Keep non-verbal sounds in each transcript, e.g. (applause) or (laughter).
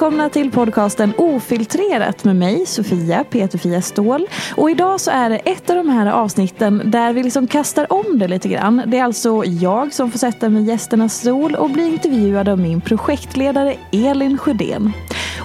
Välkomna till podcasten Ofiltrerat med mig Sofia Peterfia Ståhl. Och idag så är det ett av de här avsnitten där vi liksom kastar om det lite grann. Det är alltså jag som får sätta mig i gästernas stol och bli intervjuad av min projektledare Elin Sjödén.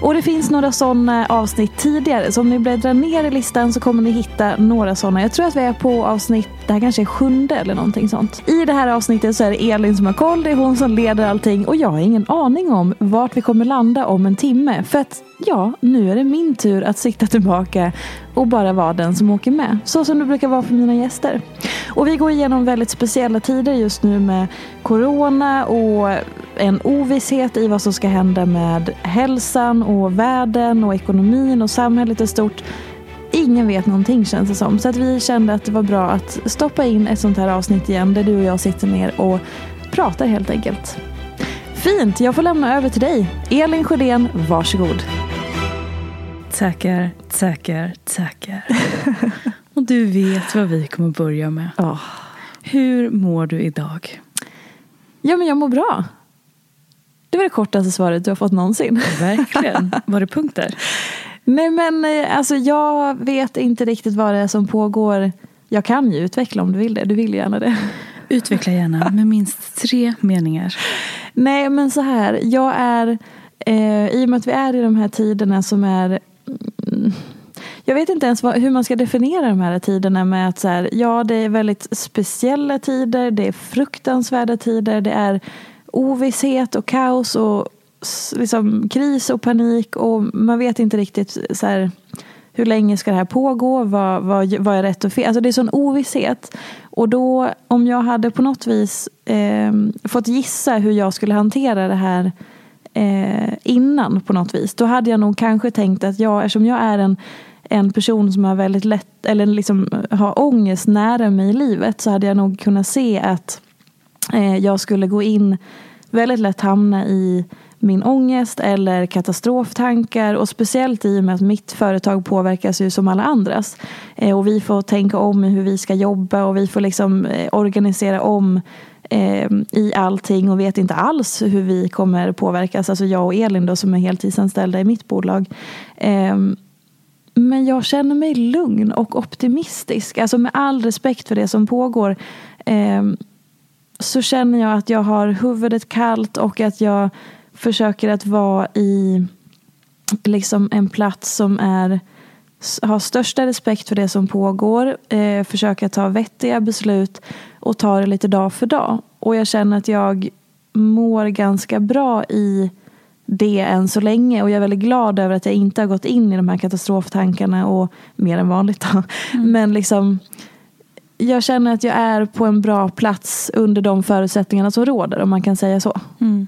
Och det finns några sådana avsnitt tidigare så om ni bläddrar ner i listan så kommer ni hitta några sådana. Jag tror att vi är på avsnitt, det här kanske är sjunde eller någonting sånt. I det här avsnittet så är det Elin som har koll, det är hon som leder allting och jag har ingen aning om vart vi kommer landa om en timme. För att ja, nu är det min tur att sikta tillbaka och bara vara den som åker med. Så som det brukar vara för mina gäster. Och vi går igenom väldigt speciella tider just nu med Corona och en ovisshet i vad som ska hända med hälsan och världen och ekonomin och samhället i stort. Ingen vet någonting känns det som. Så att vi kände att det var bra att stoppa in ett sånt här avsnitt igen där du och jag sitter ner och pratar helt enkelt. Fint, jag får lämna över till dig. Elin Sjödén, varsågod. Tackar, tackar, tackar. (laughs) Och du vet vad vi kommer börja med. Oh. Hur mår du idag? Ja, men jag mår bra. Det var det kortaste svaret du har fått någonsin. (laughs) Verkligen. Var det punkter? Nej, men eh, alltså jag vet inte riktigt vad det är som pågår. Jag kan ju utveckla om du vill det. Du vill gärna det. Utveckla gärna med minst tre meningar. (laughs) Nej, men så här. Jag är, eh, i och med att vi är i de här tiderna som är mm, jag vet inte ens vad, hur man ska definiera de här tiderna med att så här, ja det är väldigt speciella tider, det är fruktansvärda tider, det är ovisshet och kaos och liksom kris och panik och man vet inte riktigt så här, hur länge ska det här pågå, vad, vad, vad är rätt och fel? Alltså det är sån ovisshet. Och då om jag hade på något vis eh, fått gissa hur jag skulle hantera det här eh, innan på något vis. Då hade jag nog kanske tänkt att jag, eftersom jag är en, en person som har väldigt lätt, eller liksom har ångest nära mig i livet så hade jag nog kunnat se att eh, jag skulle gå in, väldigt lätt hamna i min ångest eller katastroftankar och speciellt i och med att mitt företag påverkas ju som alla andras. Eh, och vi får tänka om hur vi ska jobba och vi får liksom eh, organisera om eh, i allting och vet inte alls hur vi kommer påverkas. Alltså jag och Elin då som är heltidsanställda i mitt bolag. Ehm, men jag känner mig lugn och optimistisk. Alltså med all respekt för det som pågår. Ehm, så känner jag att jag har huvudet kallt och att jag försöker att vara i liksom en plats som är har största respekt för det som pågår, eh, försöka ta vettiga beslut och ta det lite dag för dag. Och jag känner att jag mår ganska bra i det än så länge och jag är väldigt glad över att jag inte har gått in i de här katastroftankarna och mer än vanligt då. Mm. Men liksom jag känner att jag är på en bra plats under de förutsättningarna som råder om man kan säga så. Mm.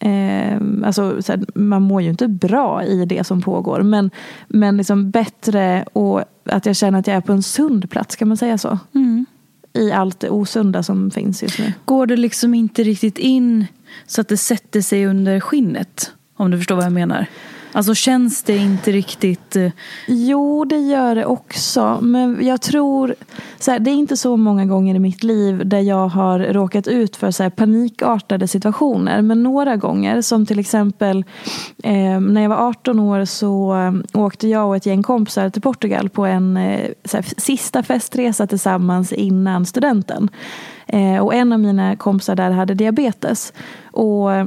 Eh, alltså, här, man mår ju inte bra i det som pågår men, men liksom bättre och att jag känner att jag är på en sund plats, kan man säga så? Mm. i allt det osunda som finns just nu. Går det liksom inte riktigt in så att det sätter sig under skinnet? Om du förstår vad jag menar. Alltså känns det inte riktigt... Eh, jo, det gör det också. Men jag tror, så här, det är inte så många gånger i mitt liv där jag har råkat ut för så här, panikartade situationer. Men några gånger, som till exempel eh, när jag var 18 år så eh, åkte jag och ett gäng kompisar till Portugal på en eh, så här, sista festresa tillsammans innan studenten. Eh, och en av mina kompisar där hade diabetes. Och eh,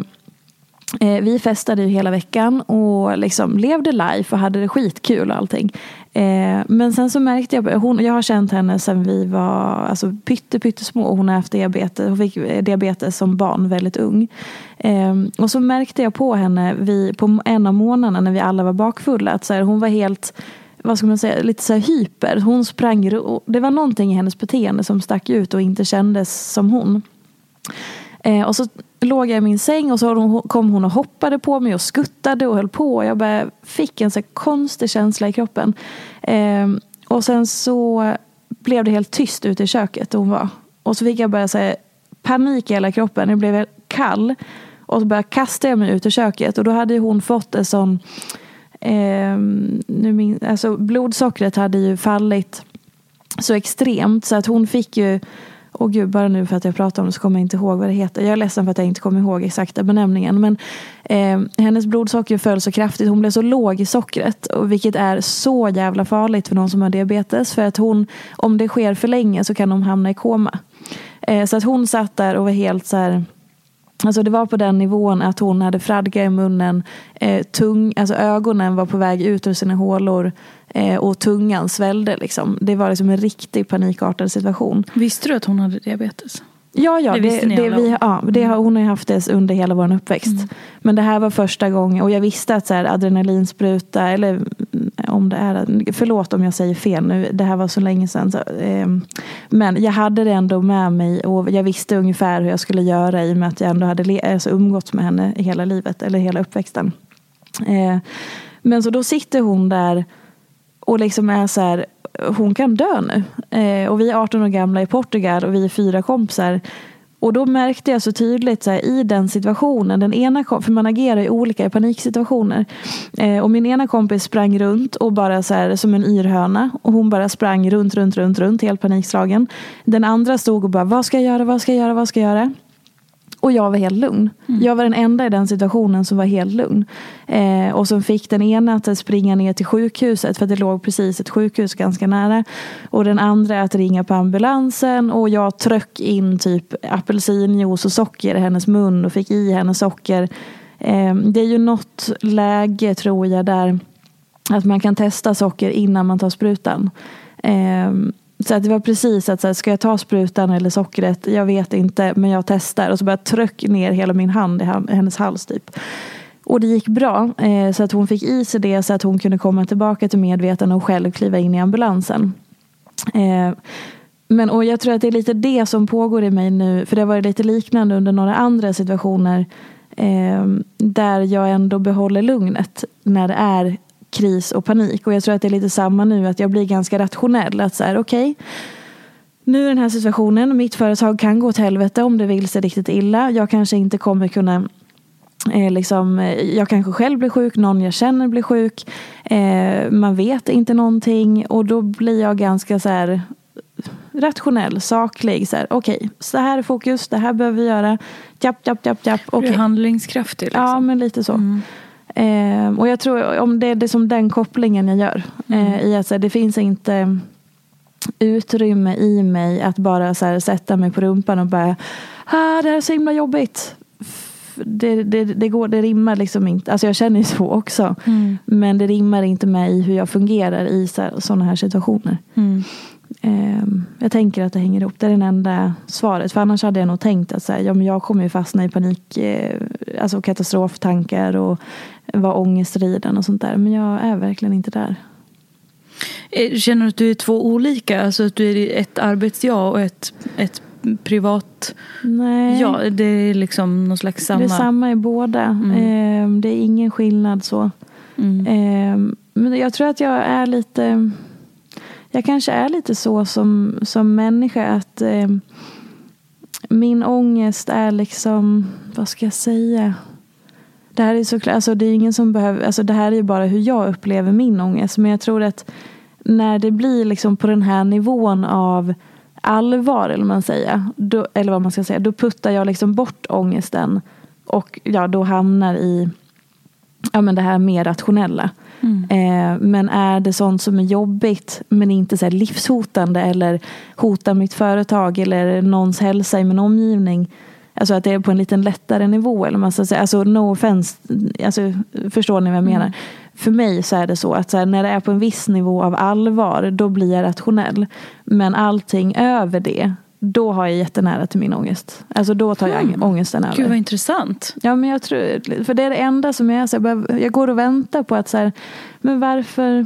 Eh, vi festade ju hela veckan och liksom levde life och hade det skitkul och allting. Eh, men sen så märkte jag, hon, jag har känt henne sen vi var alltså, pytte, pyttesmå. Hon har haft diabetes, hon fick eh, diabetes som barn väldigt ung. Eh, och så märkte jag på henne vi, på en av månaderna när vi alla var bakfulla att så här, hon var helt vad ska man säga, lite så här hyper. Hon sprang, det var någonting i hennes beteende som stack ut och inte kändes som hon. Eh, och så låg jag i min säng och så kom hon och hoppade på mig och skuttade och höll på. Och jag bara fick en så här konstig känsla i kroppen. Eh, och sen så blev det helt tyst ute i köket där hon var. Och så fick jag bara så här, panik i hela kroppen. Jag blev kall. Och så bara kastade jag mig ut ur köket. Och då hade ju hon fått en sån... Eh, nu min, alltså blodsockret hade ju fallit så extremt så att hon fick ju Åh gud, bara nu för att jag pratar om det så kommer jag inte ihåg vad det heter. Jag är ledsen för att jag inte kommer ihåg exakta benämningen. Men eh, hennes blodsocker föll så kraftigt. Hon blev så låg i sockret. Vilket är så jävla farligt för någon som har diabetes. För att hon, om det sker för länge så kan de hamna i koma. Eh, så att hon satt där och var helt så här Alltså det var på den nivån att hon hade fradga i munnen, eh, tung, alltså ögonen var på väg ut ur sina hålor eh, och tungan svällde. Liksom. Det var liksom en riktig panikartad situation. Visste du att hon hade diabetes? Ja, ja, Det det, det, vi, ja det har, hon har haft det under hela vår uppväxt. Men det här var första gången och jag visste att så här, adrenalinspruta, eller mm, om det är, förlåt om jag säger fel nu, det här var så länge sedan. Så, eh, men jag hade det ändå med mig och jag visste ungefär hur jag skulle göra i och med att jag ändå hade alltså, umgåtts med henne hela livet, eller hela uppväxten. Eh, men så då sitter hon där och liksom är så här, hon kan dö nu. Eh, och vi är 18 år gamla i Portugal och vi är fyra kompisar. Och då märkte jag så tydligt så här, i den situationen, den ena, för man agerar ju olika i paniksituationer. Eh, och min ena kompis sprang runt och bara så här, som en yrhöna. Och hon bara sprang runt, runt, runt, runt, helt panikslagen. Den andra stod och bara, vad ska jag göra, vad ska jag göra, vad ska jag göra? Och jag var helt lugn. Jag var den enda i den situationen som var helt lugn. Eh, och som fick den ena att springa ner till sjukhuset för det låg precis ett sjukhus ganska nära. Och den andra att ringa på ambulansen och jag tryck in typ apelsinjuice och socker i hennes mun och fick i henne socker. Eh, det är ju något läge tror jag där att man kan testa socker innan man tar sprutan. Ehm, så att det var precis att så här, ska jag ta sprutan eller sockret? Jag vet inte, men jag testar. Och så bara tryck ner hela min hand i hennes hals typ. Och det gick bra. Eh, så att hon fick i sig det så att hon kunde komma tillbaka till medvetande och själv kliva in i ambulansen. Eh, men och jag tror att det är lite det som pågår i mig nu. För det har varit lite liknande under några andra situationer. Eh, där jag ändå behåller lugnet när det är kris och panik. Och jag tror att det är lite samma nu. Att jag blir ganska rationell. Att så här, okej. nu är den här situationen. Mitt företag kan gå åt helvete om det vill sig riktigt illa. Jag kanske inte kommer kunna Eh, liksom, eh, jag kanske själv blir sjuk, någon jag känner blir sjuk. Eh, man vet inte någonting och då blir jag ganska så här rationell, saklig. Så här, Okej, så här är fokus, det här behöver vi göra. Japp, japp, japp, japp. Du okej. är handlingskraftig. Liksom. Ja, men lite så. Eh, och jag tror om det är det som den kopplingen jag gör. Eh, I att här, det finns inte utrymme i mig att bara här, sätta mig på rumpan och bara ah, det här är så himla jobbigt. Det, det, det, går, det rimmar liksom inte. Alltså jag känner ju så också. Mm. Men det rimmar inte med i hur jag fungerar i sådana här situationer. Mm. Ehm, jag tänker att det hänger ihop. Det är den enda svaret. För annars hade jag nog tänkt att så här, ja, men jag kommer ju fastna i panik, eh, alltså katastroftankar och vara ångestriden och sånt där. Men jag är verkligen inte där. Eh, Känner du att du är två olika? Alltså att du är ett arbetsjag och ett, ett privat Nej, ja? Det är liksom någon slags samma... det är samma i båda. Ehm, det är ingen skillnad så. Mm. Ehm, men jag tror att jag är lite... jag kanske är lite så som, som människa att eh, min ångest är liksom, vad ska jag säga? Det här är såklart, alltså det är ingen som behöver, alltså det här är ju bara hur jag upplever min ångest. Men jag tror att när det blir liksom på den här nivån av allvar, eller, man säga, då, eller vad man ska säga, då puttar jag liksom bort ångesten och ja, då hamnar i ja, men det här mer rationella. Mm. Eh, men är det sånt som är jobbigt men inte så livshotande eller hotar mitt företag eller någons hälsa i min omgivning. Alltså att det är på en lite lättare nivå. Eller man ska säga. Alltså no offense, alltså, förstår ni vad jag menar? Mm. För mig så är det så att så här, när det är på en viss nivå av allvar då blir jag rationell. Men allting över det då har jag jättenära till min ångest. Alltså då tar jag mm. ångesten över. Gud vad intressant. Ja men jag tror, för det är det enda som jag, så jag, jag går och väntar på att så här, men varför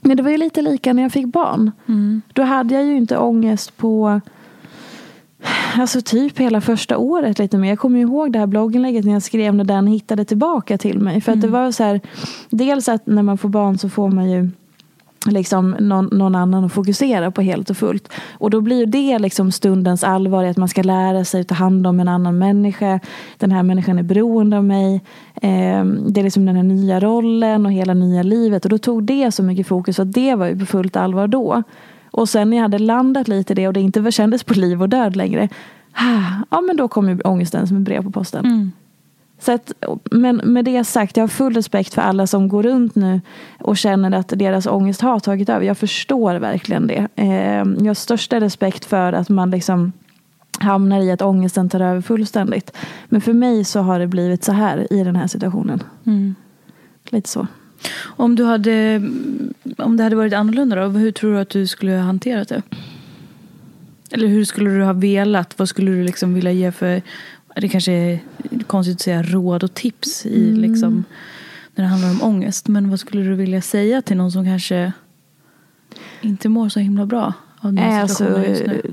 men det var ju lite lika när jag fick barn. Mm. Då hade jag ju inte ångest på Alltså typ hela första året lite mer. Jag kommer ihåg det här blogginlägget när jag skrev när den hittade tillbaka till mig. För att mm. det var så här, dels att när man får barn så får man ju liksom någon, någon, annan att fokusera på helt och fullt. Och då blir det liksom stundens allvar i att man ska lära sig att ta hand om en annan människa. Den här människan är beroende av mig. Eh, det är liksom den här nya rollen och hela nya livet. Och då tog det så mycket fokus att det var ju på fullt allvar då. Och sen när jag hade landat lite i det och det inte kändes på liv och död längre. Ja men då kom ju ångesten som ett brev på posten. Mm. Så att, men med det sagt, jag har full respekt för alla som går runt nu och känner att deras ångest har tagit över. Jag förstår verkligen det. Eh, jag har största respekt för att man liksom hamnar i att ångesten tar över fullständigt. Men för mig så har det blivit så här i den här situationen. Mm. Lite så. Om, du hade, om det hade varit annorlunda då, hur tror du att du skulle ha hanterat det? Eller hur skulle du ha velat? Vad skulle du liksom vilja ge för det kanske är konstigt att säga råd och tips i mm. liksom, när det handlar om ångest. Men vad skulle du vilja säga till någon som kanske inte mår så himla bra av den alltså, situationen just nu?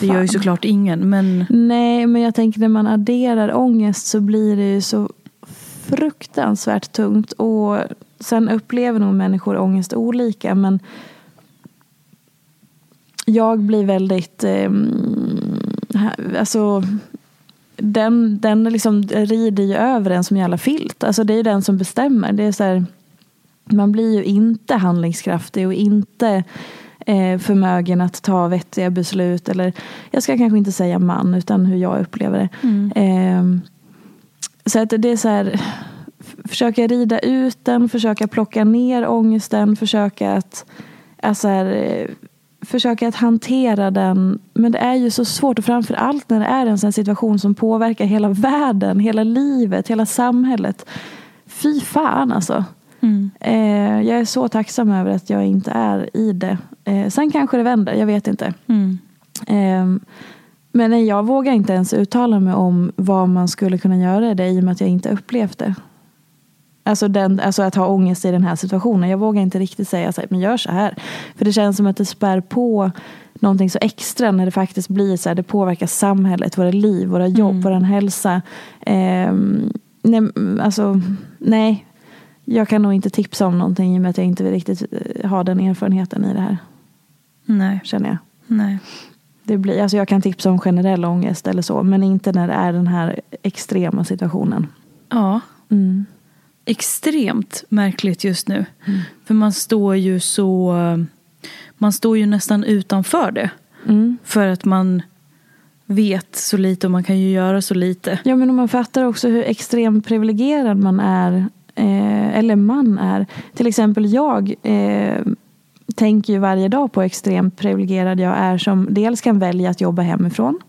Det gör ju såklart ingen. Men... Nej, men jag tänker när man adderar ångest så blir det ju så fruktansvärt tungt. Och sen upplever nog människor ångest olika. Men jag blir väldigt eh, alltså den, den liksom rider ju över en som jävla filt. Alltså det är den som bestämmer. Det är så här, man blir ju inte handlingskraftig och inte eh, förmögen att ta vettiga beslut. Eller, jag ska kanske inte säga man, utan hur jag upplever det. Mm. Eh, så att det är så här, försöka rida ut den, försöka plocka ner ångesten, försöka att alltså här, försöka att hantera den. Men det är ju så svårt och framför allt när det är en sån situation som påverkar hela världen, hela livet, hela samhället. Fy fan alltså. Mm. Eh, jag är så tacksam över att jag inte är i det. Eh, sen kanske det vänder, jag vet inte. Mm. Eh, men jag vågar inte ens uttala mig om vad man skulle kunna göra i det i och med att jag inte upplevt det. Alltså, den, alltså att ha ångest i den här situationen. Jag vågar inte riktigt säga så här, men gör så här. För det känns som att det spär på någonting så extra när det faktiskt blir så här, det påverkar samhället, våra liv, våra jobb, mm. vår hälsa. Eh, nej, alltså, nej, jag kan nog inte tipsa om någonting i och med att jag inte riktigt eh, har den erfarenheten i det här. Nej. Känner jag. Nej. Det blir, alltså jag kan tipsa om generell ångest eller så, men inte när det är den här extrema situationen. Ja. Mm extremt märkligt just nu. Mm. För man står ju så... Man står ju nästan utanför det. Mm. För att man vet så lite och man kan ju göra så lite. Ja men man fattar också hur extremt privilegierad man är. Eh, eller man är. Till exempel jag eh, tänker ju varje dag på hur extremt privilegierad jag är som dels kan välja att jobba hemifrån.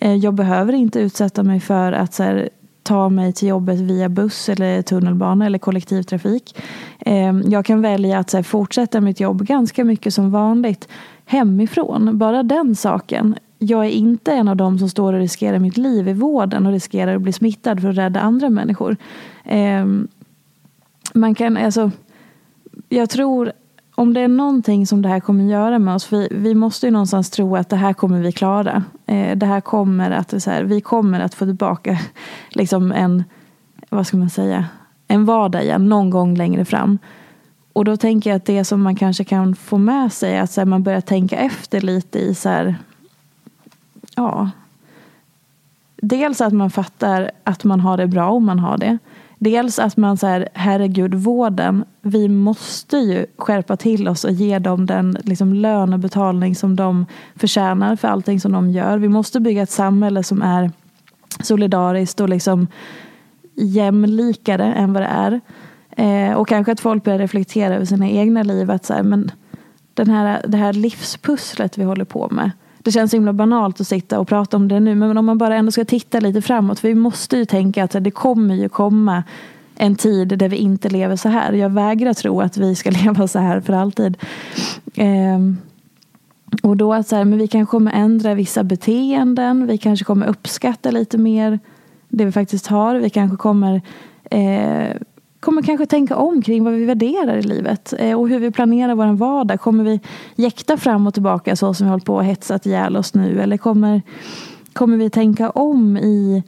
Eh, jag behöver inte utsätta mig för att så här, ta mig till jobbet via buss eller tunnelbana eller kollektivtrafik. Ehm, jag kan välja att fortsätta mitt jobb ganska mycket som vanligt hemifrån. Bara den saken. Jag är inte en av dem som står och riskerar mitt liv i vården och riskerar att bli smittad för att rädda andra människor. Ehm, man kan, alltså, jag tror om det är någonting som det här kommer göra med oss, vi, vi måste ju någonstans tro att det här kommer vi klara. Eh, det här kommer att, så här, vi kommer att få tillbaka (laughs) liksom en, vad ska man säga, en vardag igen någon gång längre fram. och då tänker jag att det som man kanske kan få med sig är att så här, man börjar tänka efter lite i så här, ja, dels att man fattar att man har det bra om man har det. Dels att man säger herregud, vården, vi måste ju skärpa till oss och ge dem den liksom, lönebetalning som de förtjänar för allting som de gör. Vi måste bygga ett samhälle som är solidariskt och liksom jämlikare än vad det är. Eh, och kanske att folk börjar reflektera över sina egna liv. Att så här, men den här, det här livspusslet vi håller på med. Det känns himla banalt att sitta och prata om det nu. Men om man bara ändå ska titta lite framåt. För vi måste ju tänka att det kommer ju komma en tid där vi inte lever så här. Jag vägrar tro att vi ska (laughs) leva så här för alltid. Eh, och då att så här, men vi kanske kommer ändra vissa beteenden. Vi kanske kommer uppskatta lite mer det vi faktiskt har. Vi kanske kommer eh, kommer kanske tänka om kring vad vi värderar i livet eh, och hur vi planerar vår vardag. Kommer vi jäkta fram och tillbaka så som vi håller på och hetsat ihjäl oss nu? Eller kommer, kommer vi tänka om i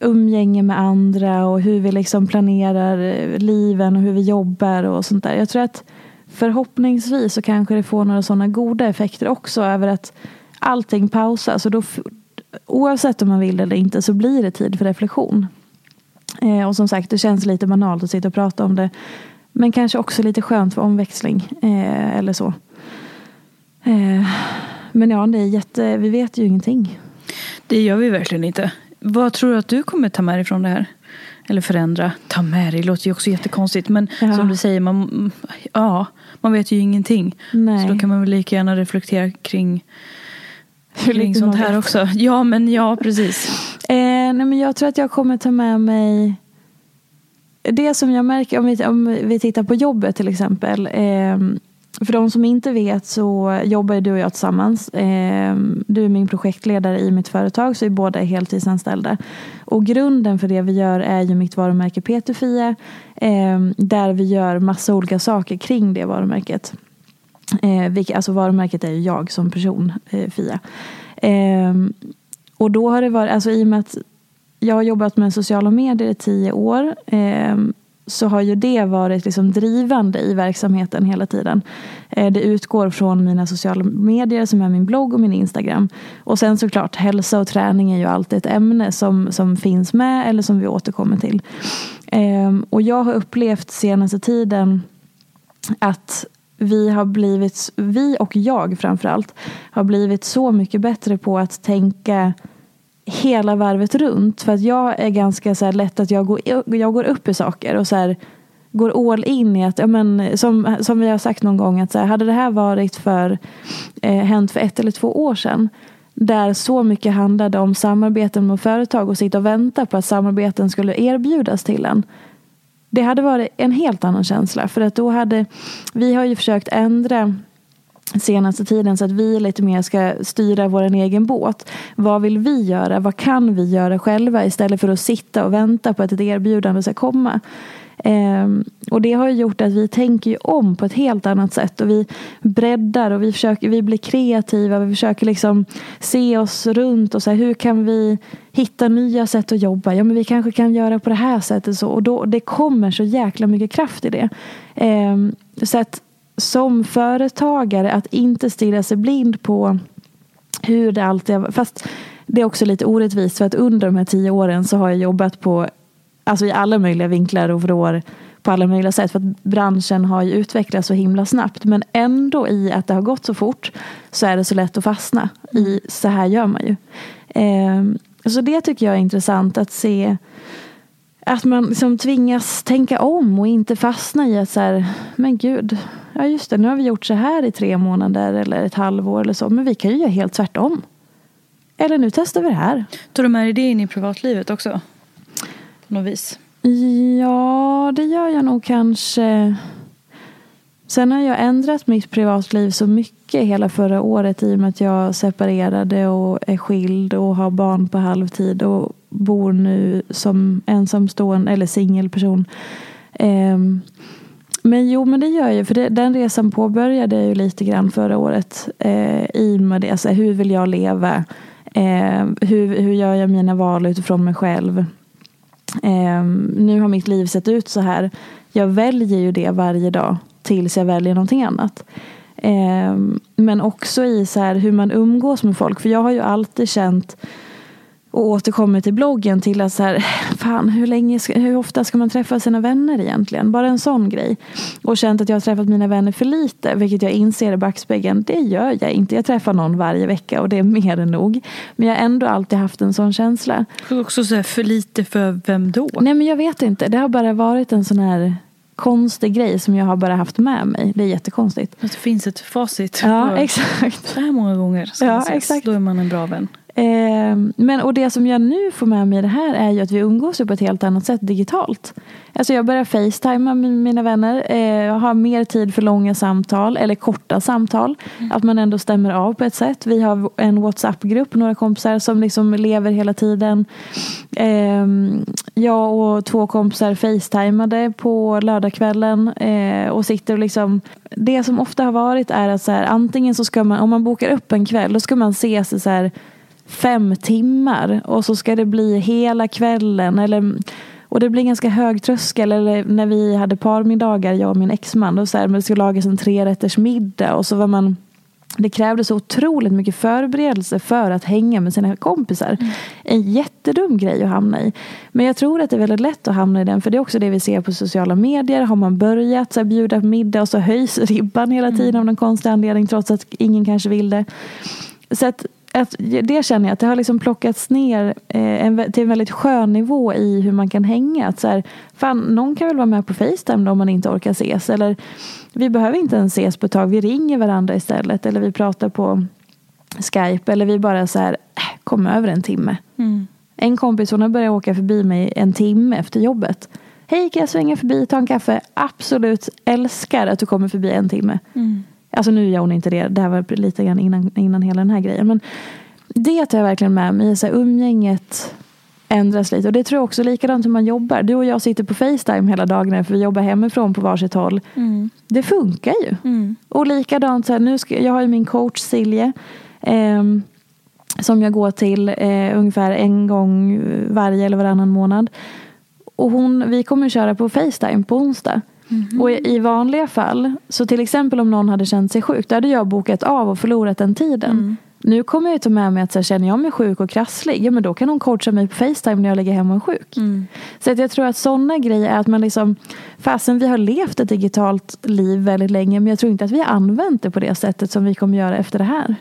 umgänge med andra och hur vi liksom planerar eh, liven och hur vi jobbar och sånt där. Jag tror att förhoppningsvis så kanske det får några sådana goda effekter också över att allting pausas. Och då, oavsett om man vill eller inte så blir det tid för reflektion. Eh, och som sagt, det känns lite banalt att sitta och prata om det. Men kanske också lite skönt för omväxling. Eh, eller så. Eh, men ja, det är jätte, vi vet ju ingenting. Det gör vi verkligen inte. Vad tror du att du kommer ta med dig från det här? Eller förändra. Ta med dig låter ju också jättekonstigt. Men ja. som du säger, man, ja, man vet ju ingenting. Nej. Så då kan man väl lika gärna reflektera kring, kring sånt här också. Ja, men ja, precis. Nej, men jag tror att jag kommer ta med mig det som jag märker, om vi, om vi tittar på jobbet till exempel. Eh, för de som inte vet så jobbar du och jag tillsammans. Eh, du är min projektledare i mitt företag så vi båda är heltidsanställda. Och grunden för det vi gör är ju mitt varumärke Peterfia. Eh, där vi gör massa olika saker kring det varumärket. Eh, alltså varumärket är ju jag som person, eh, Fia. Eh, och då har det varit, alltså i och med att jag har jobbat med sociala medier i tio år eh, så har ju det varit liksom drivande i verksamheten hela tiden. Eh, det utgår från mina sociala medier som är min blogg och min Instagram. Och sen såklart hälsa och träning är ju alltid ett ämne som, som finns med eller som vi återkommer till. Eh, och jag har upplevt senaste tiden att vi har blivit, vi och jag framförallt, har blivit så mycket bättre på att tänka hela varvet runt. För att jag är ganska så lätt att jag går, jag går upp i saker och så här, går all in i att, ja, men, som, som vi har sagt någon gång, att så här, hade det här varit för, eh, hänt för ett eller två år sedan där så mycket handlade om samarbeten med företag och sitta och vänta på att samarbeten skulle erbjudas till en. Det hade varit en helt annan känsla för att då hade vi har ju försökt ändra senaste tiden så att vi lite mer ska styra vår egen båt. Vad vill vi göra? Vad kan vi göra själva istället för att sitta och vänta på att ett erbjudande ska komma? Um, och det har gjort att vi tänker om på ett helt annat sätt och vi breddar och vi, försöker, vi blir kreativa. Vi försöker liksom se oss runt och så här, hur kan vi hitta nya sätt att jobba? Ja, men vi kanske kan göra på det här sättet. Så. Och då, det kommer så jäkla mycket kraft i det. Um, så att som företagare att inte stirra sig blind på hur det alltid har Fast det är också lite orättvist för att under de här tio åren så har jag jobbat på alltså i alla möjliga vinklar och vrår på alla möjliga sätt. För att branschen har ju utvecklats så himla snabbt. Men ändå i att det har gått så fort så är det så lätt att fastna i så här gör man ju. Eh, så det tycker jag är intressant att se att man liksom tvingas tänka om och inte fastna i att så här, men gud, ja just det, nu har vi gjort så här i tre månader eller ett halvår eller så, men vi kan ju göra helt tvärtom. Eller nu testar vi det här. Tar du med dig det in i privatlivet också? På något vis? Ja, det gör jag nog kanske. Sen har jag ändrat mitt privatliv så mycket hela förra året i och med att jag separerade och är skild och har barn på halvtid och bor nu som ensamstående eller singelperson. Ehm, men jo, men det gör jag. För det, den resan påbörjade jag ju lite grann förra året. Eh, I med det. Alltså, hur vill jag leva? Ehm, hur, hur gör jag mina val utifrån mig själv? Ehm, nu har mitt liv sett ut så här. Jag väljer ju det varje dag tills jag väljer någonting annat. Eh, men också i så här hur man umgås med folk. För jag har ju alltid känt och återkommer till bloggen till att så här, fan hur, länge hur ofta ska man träffa sina vänner egentligen? Bara en sån grej. Och känt att jag har träffat mina vänner för lite, vilket jag inser i backspegeln, det gör jag inte. Jag träffar någon varje vecka och det är mer än nog. Men jag har ändå alltid haft en sån känsla. Också så här, för lite för vem då? Nej men jag vet inte, det har bara varit en sån här konstig grej som jag har bara haft med mig. Det är jättekonstigt. Att det finns ett facit. Ja, (laughs) exakt. Så här många gånger ska Ja, man ses. exakt. Då är man en bra vän. Eh, men, och det som jag nu får med mig i det här är ju att vi umgås ju på ett helt annat sätt digitalt. Alltså jag börjar facetima med mina vänner. Eh, har mer tid för långa samtal eller korta samtal. Att man ändå stämmer av på ett sätt. Vi har en WhatsApp-grupp, några kompisar som liksom lever hela tiden. Eh, jag och två kompisar facetimade på lördagskvällen eh, och sitter och liksom Det som ofta har varit är att så här, antingen så ska man, om man bokar upp en kväll, då ska man ses i så här fem timmar och så ska det bli hela kvällen. Eller, och det blir ganska hög tröskel. Eller när vi hade parmiddagar, jag och min exman, då så här, men det skulle lagas en trerätters middag och så var man det krävde så otroligt mycket förberedelse för att hänga med sina kompisar. En jättedum grej att hamna i. Men jag tror att det är väldigt lätt att hamna i den. För det är också det vi ser på sociala medier. Har man börjat så här, bjuda på middag och så höjs ribban hela tiden av någon konstig anledning. Trots att ingen kanske vill det. Så att, att det känner jag att det har liksom plockats ner eh, en, till en väldigt skön nivå i hur man kan hänga. Att så här, fan, någon kan väl vara med på Facetime om man inte orkar ses. Eller vi behöver inte ens ses på ett tag. Vi ringer varandra istället. Eller vi pratar på Skype. Eller vi bara så här, äh, kom över en timme. En kompis hon har börjat åka förbi mig en timme efter jobbet. Hej, kan jag svänga förbi ta en kaffe? Absolut älskar att du kommer förbi en timme. Alltså nu gör hon inte det. Det här var lite grann innan, innan hela den här grejen. Men det tar jag verkligen med mig. Så här, umgänget ändras lite. Och det tror jag också likadant hur man jobbar. Du och jag sitter på Facetime hela dagarna för vi jobbar hemifrån på varsitt håll. Det funkar ju. Och likadant, så här, nu ska, jag har ju min coach Silje. ehm, som jag går till eh, ungefär en gång varje eller varannan månad. Och hon, vi kommer köra på Facetime på onsdag. Och i, vanliga fall, så till exempel om någon hade känt sig sjuk, då hade jag bokat av och förlorat den tiden. Nu kommer jag ta med mig att så här, känner jag mig sjuk och krasslig, ja men då kan hon coacha mig på Facetime när jag ligger hemma och är sjuk. Så att jag tror att sådana grejer är att man liksom, fasen vi har levt ett digitalt liv väldigt länge, men jag tror inte att vi har använt det på det sättet som vi kommer göra efter det här.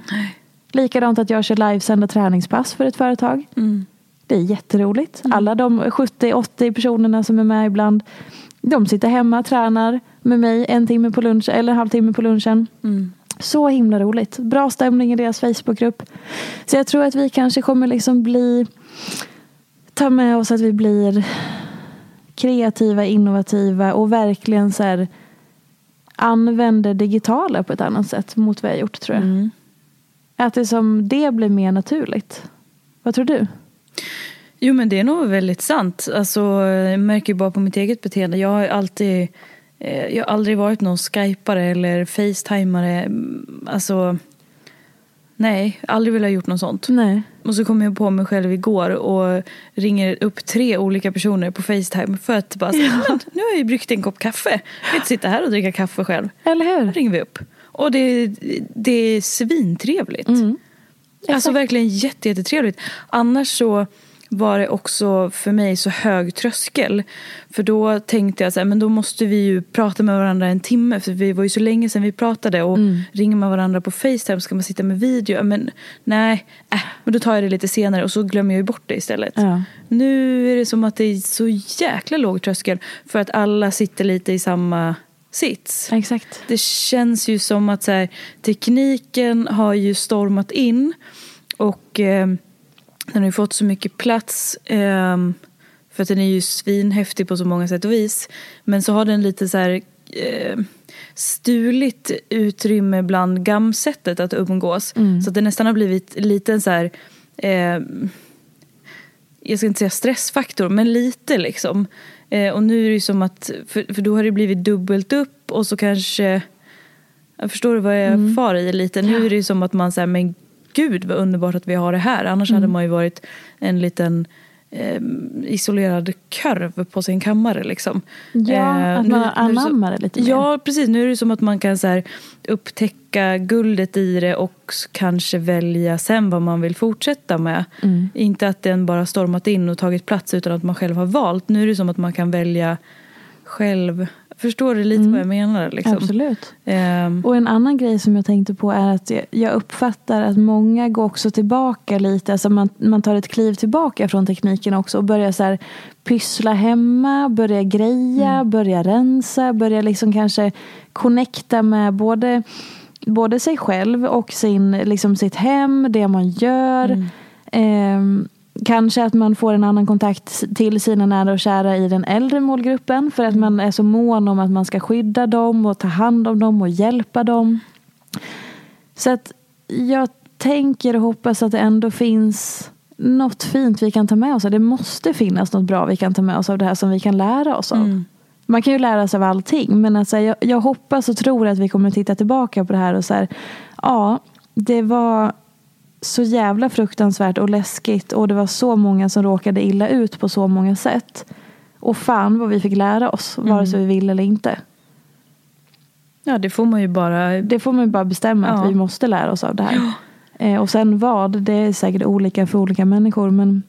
Likadant att jag kör livesända träningspass för ett företag. Det är jätteroligt. Alla de 70-80 personerna som är med ibland, de sitter hemma, tränar med mig en timme på lunch eller en halvtimme på lunchen. Så himla roligt. Bra stämning i deras Facebookgrupp. Så jag tror att vi kanske kommer liksom bli ta med oss att vi blir kreativa, innovativa och verkligen så här använder digitala på ett annat sätt mot vad jag gjort tror jag. Att det som det blir mer naturligt. Vad tror du? Jo men det är nog väldigt sant. Alltså, jag märker ju bara på mitt eget beteende. Jag har alltid eh, jag har aldrig varit någon skypare eller facetimare. Mm, Alltså nej, aldrig velat gjort något sånt. Nej. Och så kom jag på mig själv igår och ringer upp tre olika personer på Facetime för att bara säga, men nu har jag ju bryggt en kopp kaffe. Jag kan inte sitta här och dricka kaffe själv. Eller Då hur? ringer vi upp. Och det, det är svintrevligt. Mm. Alltså verkligen jätte, jättetrevligt. Annars så var det också för mig så hög tröskel. För då tänkte jag så här, men då måste vi ju prata med varandra en timme. För det var ju så länge sedan vi pratade. Och Mm. ringer man varandra på Facetime ska man sitta med video. Men nej, äh, men då tar jag det lite senare och så glömmer jag ju bort det istället. Ja. Nu är det som att det är så jäkla låg tröskel. För att alla sitter lite i samma sits. Exakt. Det känns ju som att så här, tekniken har ju stormat in och eh, den har ju fått så mycket plats eh, för att den är ju svinhäftig på så många sätt och vis. Men så har den lite så här eh, stuligt utrymme bland gamsättet att umgås. Så att det nästan har blivit lite så här eh, jag ska inte säga stressfaktor, men lite liksom. Eh, och nu är det ju som att, för, för då har det blivit dubbelt upp och så kanske, jag förstår du vad jag far i lite? Nu är det ju som att man säger, men gud vad underbart att vi har det här. Annars hade man ju varit en liten eh, isolerad kurv på sin kammare. Liksom. Ja, Eh, att man nu anammar det lite mer. Ja, precis. Nu är det som att man kan så här, upptäcka guldet i det och kanske välja sen vad man vill fortsätta med. Mm. Inte att den bara stormat in och tagit plats utan att man själv har valt. Nu är det som att man kan välja själv. Förstår du lite vad jag menar? Liksom? Mm. Absolut. Ehm, Och en annan grej som jag tänkte på är att jag- uppfattar att många går också tillbaka lite. Alltså man, man tar ett kliv tillbaka från tekniken också och börjar så här pyssla hemma, börja greja, börja rensa, börja liksom kanske connecta med både, både sig själv och sin, liksom sitt hem, det man gör. Ehm, Kanske att man får en annan kontakt till sina nära och kära i den äldre målgruppen för att man är så mån om att man ska skydda dem och ta hand om dem och hjälpa dem. Så att jag tänker och hoppas att det ändå finns något fint vi kan ta med oss. Det måste finnas något bra vi kan ta med oss av det här som vi kan lära oss av. Mm. Man kan ju lära sig av allting men alltså jag, jag hoppas och tror att vi kommer titta tillbaka på det här och så här, ja, det var så jävla fruktansvärt och läskigt och det var så många som råkade illa ut på så många sätt. Och fan vad vi fick lära oss, vare sig vi vill eller inte. ja, det får man ju bara... Det får man ju bara bestämma Ja. att vi måste lära oss av det här. Eh, och sen vad, det är säkert olika för olika människor. Men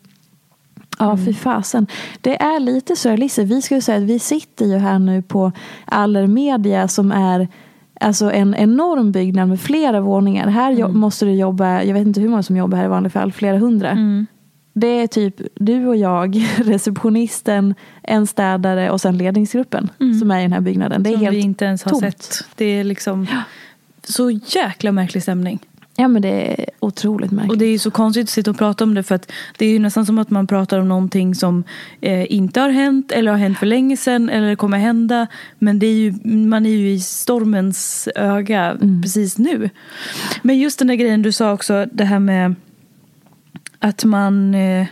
ja, Mm. fy fasen. Det är lite Lise, vi ju säga att vi sitter ju här nu på Allermedia som är Alltså en enorm byggnad med flera våningar. Här jo- måste du jobba, jag vet inte hur många som jobbar här i vanliga fall, flera hundra. Mm. Det är typ du och jag, (laughs) receptionisten, en städare och sen ledningsgruppen som är i den här byggnaden. Det är som helt vi inte ens har tomt. sett. Det är liksom så jäkla märklig stämning. Ja men det är otroligt märkligt. Och det är ju så konstigt att sitta och prata om det för att det är ju nästan som att man pratar om någonting som eh, inte har hänt eller har hänt för länge sedan eller kommer hända. Men det är ju, man är ju i stormens öga precis nu. Men just den där grejen du sa också, det här med att man eh,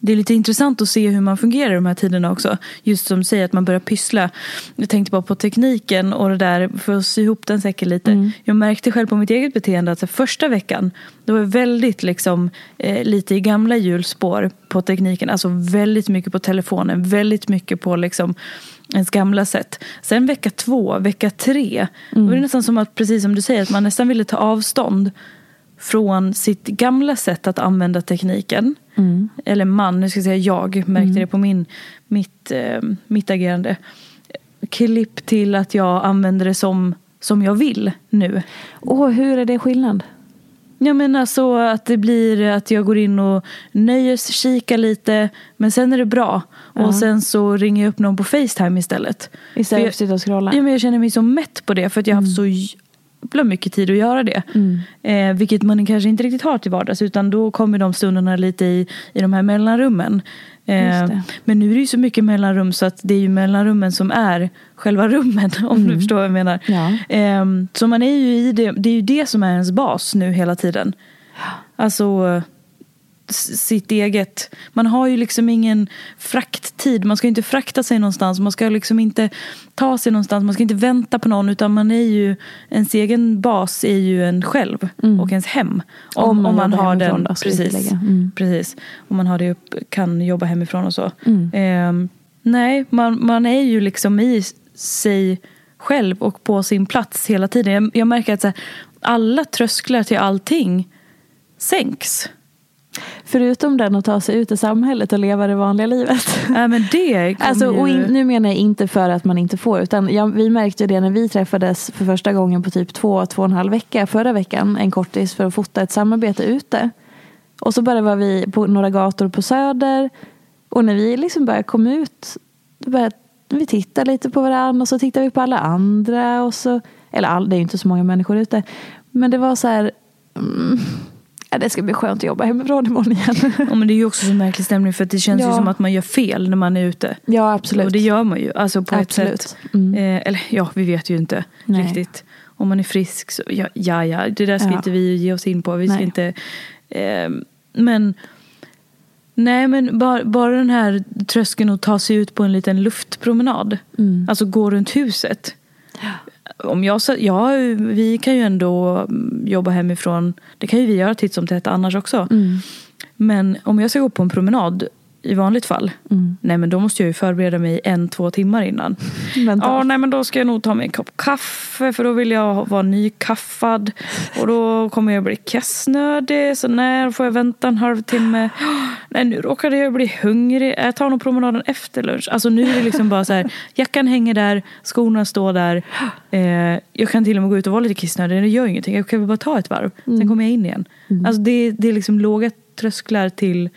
det är lite intressant att se hur man fungerar i de här tiderna också. Just som du säger att man börjar pyssla. Jag tänkte bara på tekniken och det där för att sy ihop den säkert lite. Jag märkte själv på mitt eget beteende att första veckan det var väldigt liksom eh, lite i gamla hjulspår på tekniken. Alltså väldigt mycket på telefonen, väldigt mycket på liksom ens gamla sätt. Sen vecka två, vecka tre, då var det nästan som att, precis som du säger, att man nästan ville ta avstånd från sitt gamla sätt att använda tekniken. Eller man, nu ska jag säga jag, märkte det på min, mitt, eh, mitt agerande. Klipp till att jag använder det som, som jag vill nu. Åh, hur är det skillnad? Jag menar så att det blir att jag går in och nöjes kika lite men sen är det bra. Och sen så ringer jag upp någon på Facetime istället. Istället för att sitta och scrolla? Ja, men jag känner mig så mätt på det för att jag har haft så jävla mycket tid att göra det. Eh, vilket man kanske inte riktigt har till vardags utan då kommer de stunderna lite i, i de här mellanrummen. Eh, men nu är det ju så mycket mellanrum så att det är ju mellanrummen som är själva rummen (laughs) om du förstår vad jag menar. Ja. Eh, så man är ju i det, det är ju det som är ens bas nu hela tiden. Alltså sitt eget. Man har ju liksom ingen frakttid. Man ska inte frakta sig någonstans. Man ska liksom inte ta sig någonstans. Man ska inte vänta på någon. Utan man är ju, ens egen bas är ju en själv och ens hem. Om, Om man om man har den. då, precis. Mm. precis. Om man har det upp, kan jobba hemifrån och så. Mm. Ehm, nej, man, man är ju liksom i sig själv och på sin plats hela tiden. Jag, jag märker att här, alla trösklar till allting sänks. Förutom den att ta sig ut i samhället och leva det vanliga livet. (laughs) Nej men det (laughs) Alltså, och ju... in, nu menar jag inte för att man inte får. Utan jag, vi märkte det när vi träffades för första gången på typ två, två och en halv vecka förra veckan. En kortis för att fota ett samarbete ute. Och så bara var vi på några gator på Söder. Och när vi liksom började komma ut. Började vi titta lite på varandra och så tittade vi på alla andra. Och så, eller all, det är ju inte så många människor ute. Men det var så här. Mm, ja, det ska bli skönt att jobba hemifrån imorgon igen. (laughs) Ja, men det är ju också så märklig stämning för att det känns ju Ja. som att man gör fel när man är ute. ja, absolut. Och det gör man ju. Alltså på Absolut. ett sätt. Mm. Eh, eller ja, vi vet ju inte Nej. riktigt. Om man är frisk så ja, ja, ja det där ska Ja. inte vi ge oss in på. Vi ska Nej. inte... Eh, men... Nej men bara, bara den här tröskeln att ta sig ut på en liten luftpromenad. Mm. Alltså gå runt huset. Om jag, ja, vi kan ju ändå mm, jobba hemifrån. Det kan ju vi göra titt som tätt annars också. Mm. Men om jag ska gå på en promenad i vanligt fall. Mm. Nej men då måste jag ju förbereda mig en, två timmar innan. (laughs) Ja, nej men då ska jag nog ta mig en kopp kaffe för då vill jag vara nykaffad. Och då kommer jag bli kissnödig. Så när får jag vänta en halvtimme? (gasps) Nej, nu råkade jag bli hungrig. Jag tar nog promenaden efter lunch. Alltså nu är det liksom bara så här. (laughs) Jackan hänger där, skorna står där. (gasps) Eh, jag kan till och med gå ut och vara lite kissnödig. Det gör ingenting. Jag kan väl bara ta ett varv. Sen kommer jag in igen. Alltså det, det är liksom låga trösklar till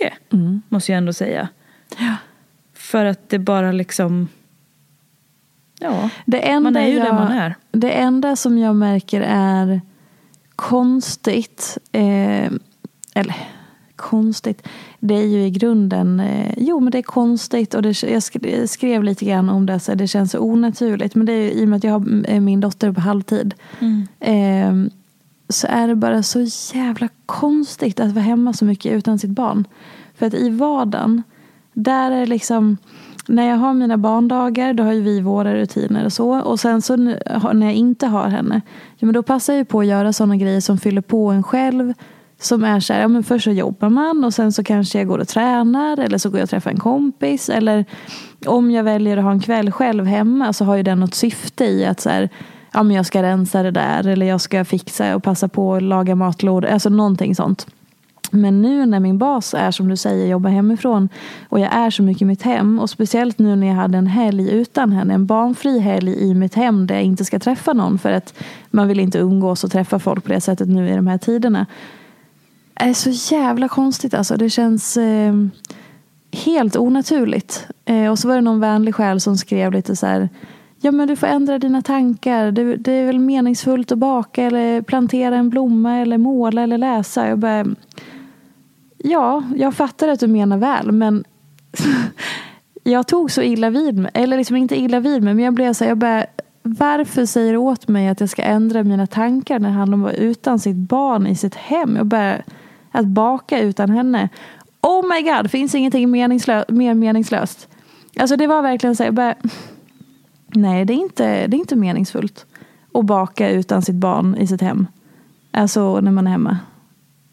mycket. Mm. Måste jag ändå säga. Ja. För att det bara liksom... Ja, man är ju jag, där man är. Det enda som jag märker är konstigt, eh, eller konstigt, det är ju i grunden, eh, jo men det är konstigt och det, jag skrev, lite grann om det, så det känns onaturligt. Men det är ju i och med att jag har eh, min dotter på halvtid. Eh, så är det bara så jävla konstigt att vara hemma så mycket utan sitt barn. För att i vardagen, där är det liksom när jag har mina barndagar då har ju vi våra rutiner och så. Och sen så när jag inte har henne, ja, men då passar jag ju på att göra sådana grejer som fyller på en själv. Som är så här, ja men först så jobbar man och sen så kanske jag går och tränar eller så går jag och träffar en kompis. Eller om jag väljer att ha en kväll själv hemma så har ju den något syfte i att så här, ja men jag ska rensa det där eller jag ska fixa och passa på att laga matlådor. Alltså någonting sånt. Men nu när min bas är som du säger jobbar hemifrån och jag är så mycket i mitt hem och speciellt nu när jag hade en helg utan henne, en barnfri helg i mitt hem där jag inte ska träffa någon för att man vill inte umgås och träffa folk på det sättet nu i de här tiderna. Det är så jävla konstigt alltså. Det känns eh, helt onaturligt. Eh, och så var det någon vänlig själ som skrev lite så här Ja men du får ändra dina tankar. Det, det är väl meningsfullt att baka eller plantera en blomma eller måla eller läsa. Jag bara, Ja, jag fattar att du menar väl, men (laughs) jag tog så illa vid mig. Eller liksom inte illa vid mig, men jag blev så här, jag bara, varför säger du åt mig att jag ska ändra mina tankar när han var utan sitt barn i sitt hem? Jag bara, att baka utan henne. Oh my god, finns ingenting meningslö mer meningslöst. Alltså det var verkligen så här, jag bara, nej det är, inte, det är inte meningsfullt att baka utan sitt barn i sitt hem. Alltså när man är hemma.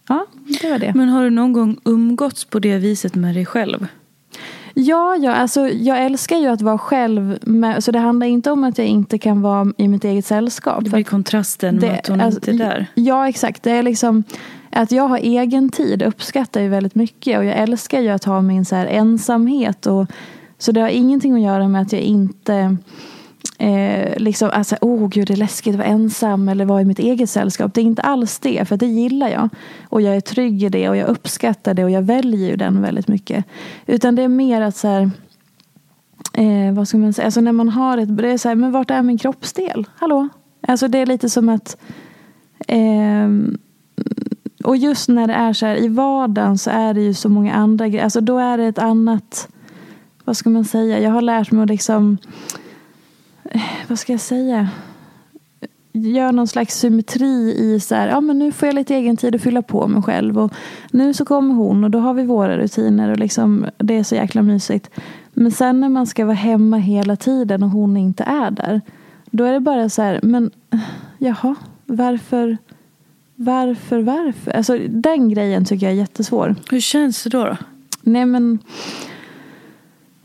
Ja, det var det. Men har du någon gång umgåtts på det viset med dig själv? Ja, ja alltså, jag älskar ju att vara själv. Med, så det handlar inte om att jag inte kan vara i mitt eget sällskap. Det blir kontrasten med att hon alltså, inte är där. Ja, exakt. Det är liksom att jag har egen tid uppskattar jag väldigt mycket. Och jag älskar ju att ha min så här ensamhet. Och, så det har ingenting att göra med att jag inte eh, liksom, alltså, oh gud det är läskigt att vara ensam eller vara i mitt eget sällskap. Det är inte alls det, för det gillar jag. Och jag är trygg i det och jag uppskattar det och jag väljer ju den väldigt mycket. Utan det är mer att så här, eh, vad ska man säga, alltså när man har ett, det är så här, men vart är min kroppsdel? Hallå? Alltså det är lite som att eh, och just när det är så här i vardagen så är det ju så många andra grejer. Alltså då är det ett annat, vad ska man säga, jag har lärt mig att liksom vad ska jag säga? Gör någon slags symmetri i så här, ja men nu får jag lite egen tid att fylla på mig själv. Och nu så kommer hon och då har vi våra rutiner och liksom, det är så jäkla mysigt. Men sen när man ska vara hemma hela tiden och hon inte är där. Då är det bara så här, men jaha, varför, varför, varför? Alltså den grejen tycker jag är jättesvår. Hur känns det då? då? Nej men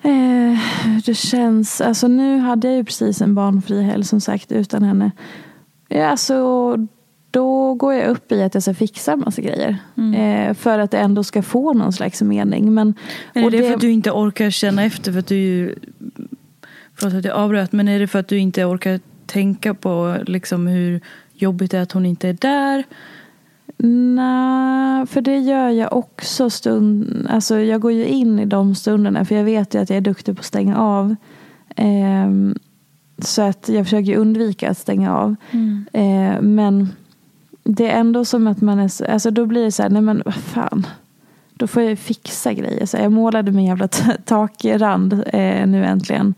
eh, Det känns, alltså nu hade jag ju precis en barnfri helg som sagt utan henne. Ja, alltså, då går jag upp i att jag ska fixa en massa grejer. Eh, för att det ändå ska få någon slags mening. Men, Men är och det, för att du inte orkar känna efter för att du. Förlåt att jag avbröt, men är det för att du inte orkar tänka på liksom hur jobbigt det är att hon inte är där? Nej, för det gör jag också stund. Alltså jag går ju in i de stunderna för jag vet ju att jag är duktig på att stänga av. Ehm, så att jag försöker undvika att stänga av. Eh, men det är ändå som att man är så, alltså då blir det så här, nej men vad fan. Då får jag fixa grejer. Så jag målade min jävla takrand eh, nu äntligen.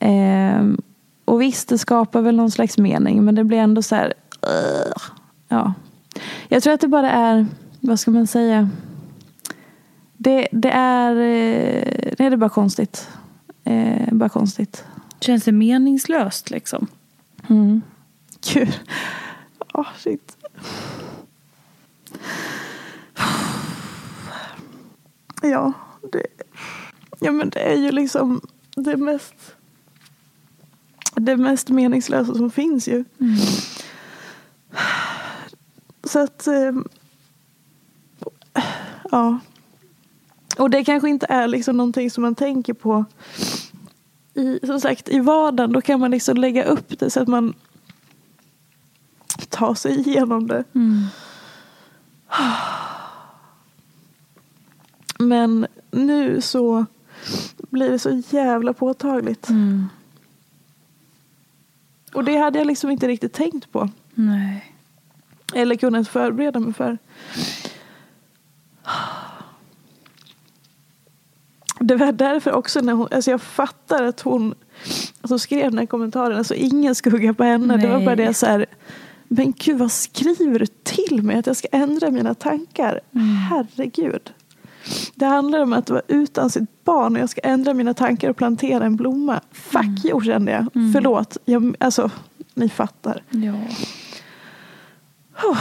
Ehm, och visst, det skapar väl någon slags mening. Men det blir ändå så här, ugh. ja. Jag tror att det bara är, vad ska man säga? Det, det är, eh, nej, det är bara konstigt. Eh, bara konstigt. Känns det meningslöst liksom? Mm. Gud. Åh, shit. Ja. det, ja, men det är ju liksom det mest, det mest meningslösa som finns ju. Mm. Så att, eh, ja. Och det kanske inte är liksom någonting som man tänker på i, som sagt, i vardagen. Då kan man liksom lägga upp det så att man tar sig igenom det. Mm. Men nu så blir det så jävla påtagligt. Mm. Och det hade jag liksom inte riktigt tänkt på. Nej. Eller kunnat förbereda mig för. Det var därför också när hon, alltså jag fattar att hon alltså skrev den här kommentaren, alltså ingen skugga på henne. Det var bara Nej. det så här, men gud vad skriver du till mig att jag ska ändra mina tankar? Herregud. Det handlar om att vara utan sitt barn och jag ska ändra mina tankar och plantera en blomma. Fuck you kände jag. Förlåt. Jag, alltså, ni fattar. Ja. Oh,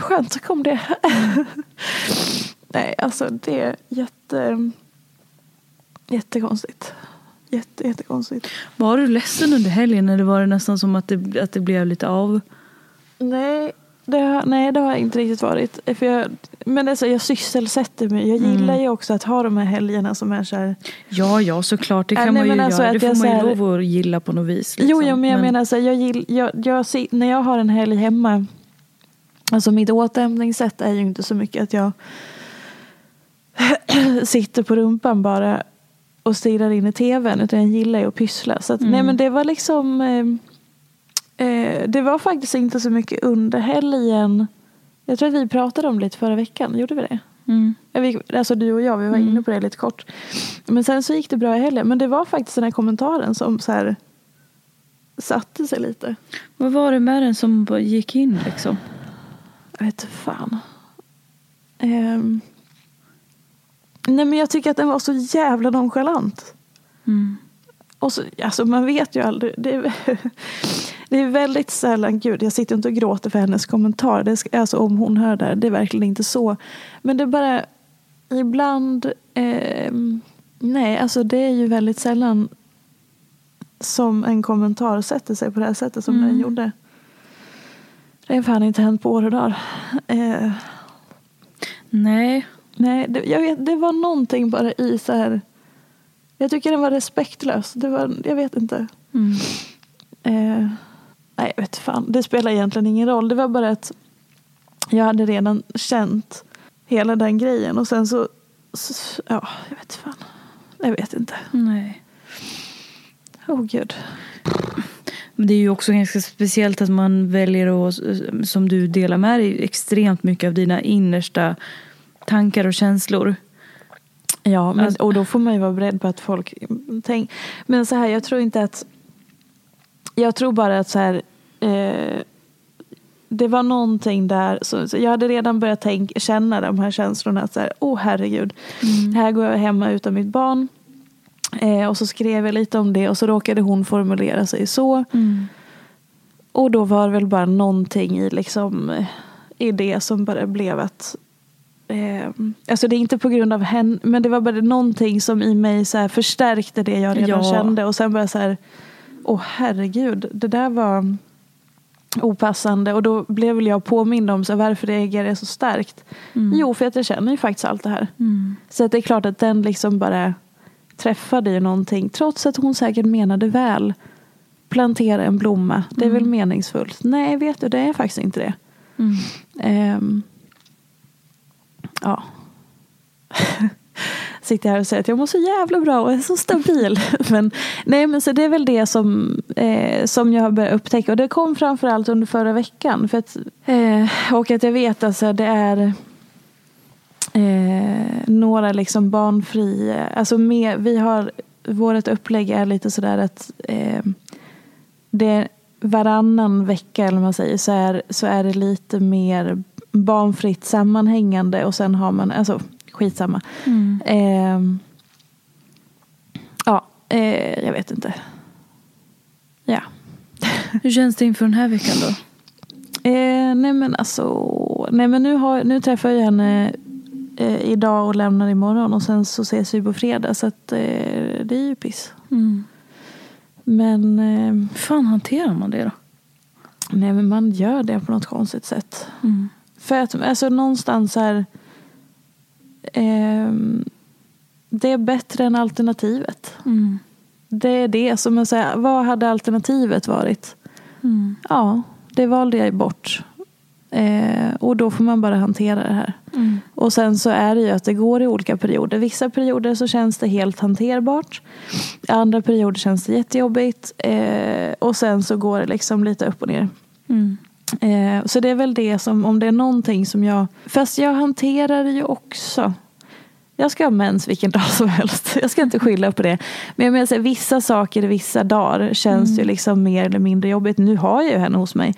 skönt så kom det. (laughs) Nej, alltså det är jätte, jättekonstigt. Jätte, jättekonstigt. Var du ledsen under helgen eller var det nästan som att det, att det blev lite av? Nej det, har, nej, det har jag inte riktigt varit. För jag, men alltså, jag sysselsätter mig. Jag gillar ju också att ha de här helgerna som är så här. Ja, ja, såklart. Det Ja, kan nej, man ju men alltså göra. Det får man ju här- lov att gilla på något vis. Jo, liksom. ja, men jag menar så här, jag gill, jag, jag, när jag har en helg hemma. Alltså mitt återhämtningssätt är ju inte så mycket att jag (clears throat) sitter på rumpan bara och stirrar in i tvn. Utan jag gillar ju att pyssla. Så att, nej men det var liksom. Eh, eh, det var faktiskt inte så mycket under helgen. Jag tror att vi pratade om det lite förra veckan. Gjorde vi det? Mm. Alltså du och jag, vi var inne på det lite kort. Men sen så gick det bra i helgen. Men det var faktiskt den här kommentaren som så här satte sig lite. Vad var det med den som gick in liksom? Jag vet fan. Ehm. nej men jag tycker att den var så jävla nonchalant. Mm. Och så, alltså man vet ju aldrig. Det är, (laughs) det är väldigt sällan, gud jag sitter inte och gråter för hennes kommentar. Det ska, alltså om hon hör det här, det är verkligen inte så. Men det är bara ibland, ehm, nej alltså det är ju väldigt sällan som en kommentar sätter sig på det här sättet som den gjorde. Det har fan inte hänt på år och dagar. Eh, Nej. nej, det, jag vet, det var någonting bara i så här. Jag tycker den var respektlös. Det var, jag vet inte. Mm. Eh, nej, jag vet fan. Det spelar egentligen ingen roll. Det var bara att jag hade redan känt hela den grejen. Och sen så, så ja, jag vet fan. Jag vet inte. Nej. Oh gud. Men det är ju också ganska speciellt att man väljer att, som du delar med dig, extremt mycket av dina innersta tankar och känslor. Ja, men, Alltså- och då får man ju vara beredd på att folk tänker. Men så här, jag tror inte att. Jag tror bara att så här. Eh, det var någonting där. Så, så jag hade redan börjat tänk, känna de här känslorna. Att så här, oh herregud. Här går jag hemma utan mitt barn. Eh, och så skrev jag lite om det. Och så råkade hon formulera sig så. Och då var det väl bara någonting i, liksom, eh, i det som bara blev att Eh, alltså det är inte på grund av henne, men det var bara någonting som i mig så här förstärkte det jag redan Ja. kände. Och sen bara så här, åh herregud, det där var opassande. Och då blev väl jag påmind om så här, varför reagerar jag så starkt. Jo, för att jag känner ju faktiskt allt det här. Så att det är klart att den liksom bara träffade ju någonting. Trots att hon säkert menade väl. Plantera en blomma, det är väl meningsfullt? Nej, vet du, det är faktiskt inte det. Ehm, ja. (laughs) Sitter här och säger att jag mår så jävla bra och är så stabil. (laughs) men, nej, men så det är väl det som, eh, som jag har börjat upptäcka. Och det kom framförallt under förra veckan. För att, eh, och att jag vet alltså det är eh, några liksom barnfria. Alltså med, vi har, vårt upplägg är lite sådär att eh, det varannan vecka eller man säger så är, så är det lite mer barnfritt sammanhängande och sen har man, alltså skitsamma. Eh, ja, eh, jag vet inte. Ja. (laughs) Hur känns det inför den här veckan då? Eh, nej men alltså, nej men nu, har, nu träffar jag henne eh, idag och lämnar imorgon och sen så ses vi på fredag. Så att, eh, det är ju piss. Mm. Men, eh, Hur fan hanterar man det då? nej, men man gör det på något konstigt sätt. Mm. För att alltså, någonstans är ehm, det är bättre än alternativet. Mm. Det är det som jag säger, vad hade alternativet varit? Mm. Ja, det valde jag bort. Eh, och då får man bara hantera det här. Mm. Och sen så är det ju att det går i olika perioder. Vissa perioder så känns det helt hanterbart. Andra perioder känns det jättejobbigt. Eh, och sen så går det liksom lite upp och ner. Mm. Eh, så det är väl det som, om det är någonting som jag... Fast jag hanterar det ju också. Jag ska ha mens vilken dag som helst. Jag ska inte skylla på det. Men jag menar, så här, vissa saker vissa dagar känns ju liksom mer eller mindre jobbigt. Nu har jag ju henne hos mig.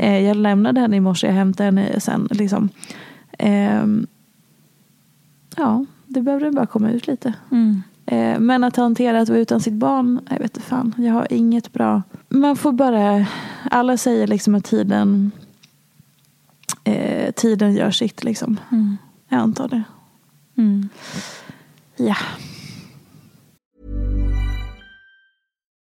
Eh, jag lämnade henne i morse, jag hämtade henne sen. Liksom. Ehm, ja, det behöver bara komma ut lite. Mm. Eh, Men att hantera att vara utan sitt barn, jag vet inte fan. Jag har inget bra. Man får bara, alla säger liksom att tiden, eh, tiden gör sitt liksom. Mm. Jag antar det. Mm. Ja.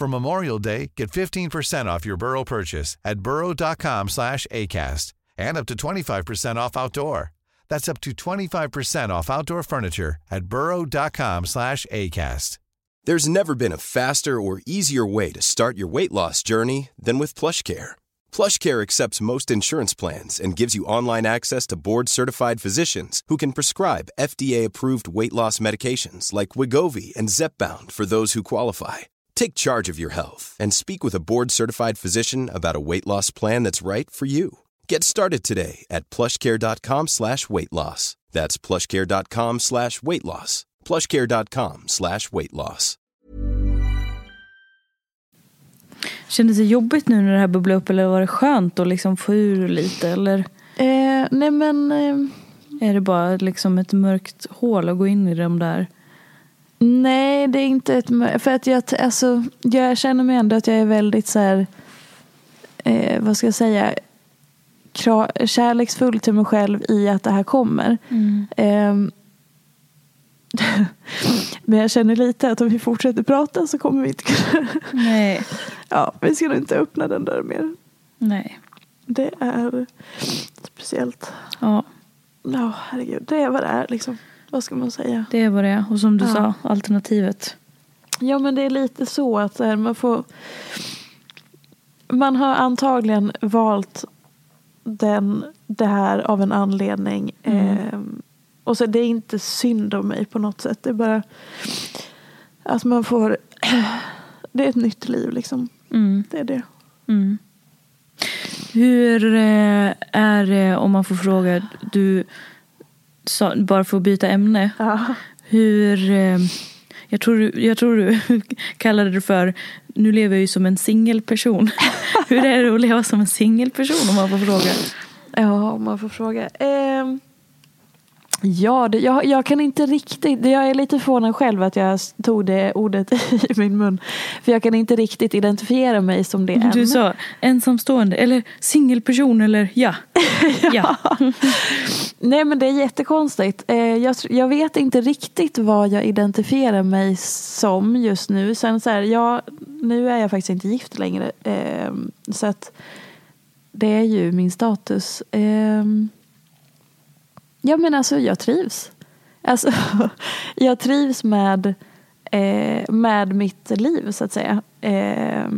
For Memorial Day, get 15% off your Burrow purchase at burrow.com slash ACAST and up to 25% off outdoor. That's up to 25% off outdoor furniture at burrow.com slash ACAST. There's never been a faster or easier way to start your weight loss journey than with PlushCare. PlushCare accepts most insurance plans and gives you online access to board-certified physicians who can prescribe FDA-approved weight loss medications like Wigovi and Zepbound for those who qualify. Take charge of your health and speak with a board-certified physician about a weight loss plan that's right for you. Get started today at plushcare.com slash weight loss. That's plushcare.com slash weight loss. plushcare.com slash weight loss. Kändes det jobbigt nu när det här bubblade upp eller var det skönt att liksom få ur lite? Eller Eh, nej men, eh, är det bara liksom ett mörkt hål att gå in i de där? Nej det är inte ett För att jag, alltså, jag känner mig ändå att jag är väldigt så här, eh, vad ska jag säga, kärleksfull till mig själv i att det här kommer. Ehm, (laughs) men jag känner lite att om vi fortsätter prata så kommer vi inte kunna... Nej. (laughs) Ja, vi ska nog inte öppna den där mer. Nej. Det är speciellt. Ja, Ja, herregud. Det är vad det är liksom. Vad ska man säga? det är vad det är. Och som du Ja. sa, alternativet. Ja, men det är lite så att så här, man får... Man har antagligen valt den, det här av en anledning. Ehm, och så det är inte synd om mig på något sätt. Det är bara att man får... (clears throat) Det är ett nytt liv liksom. Mm. Det är det. Mm. Hur eh, är det om man får fråga, du, sa, bara för att byta ämne. Ja. Hur, eh, jag, tror, du- jag tror du (laughs) kallade det för, nu lever jag ju som en singelperson. (laughs) Hur är det att leva som en singelperson om man får fråga? Ja, om man får fråga. Ehm, Ja, det, jag, jag kan inte riktigt, jag är lite förvånad själv att jag tog det ordet (laughs) i min mun. För jag kan inte riktigt identifiera mig som det än. Du sa ensamstående eller singelperson eller (laughs) ja. ja. Nej men det är jättekonstigt. Eh, jag, jag vet inte riktigt vad jag identifierar mig som just nu. Sen så här, ja, nu är jag faktiskt inte gift längre. Eh, så att det är ju min status. Ja men alltså jag trivs. Alltså, (laughs) jag trivs med, eh, med mitt liv så att säga. Eh,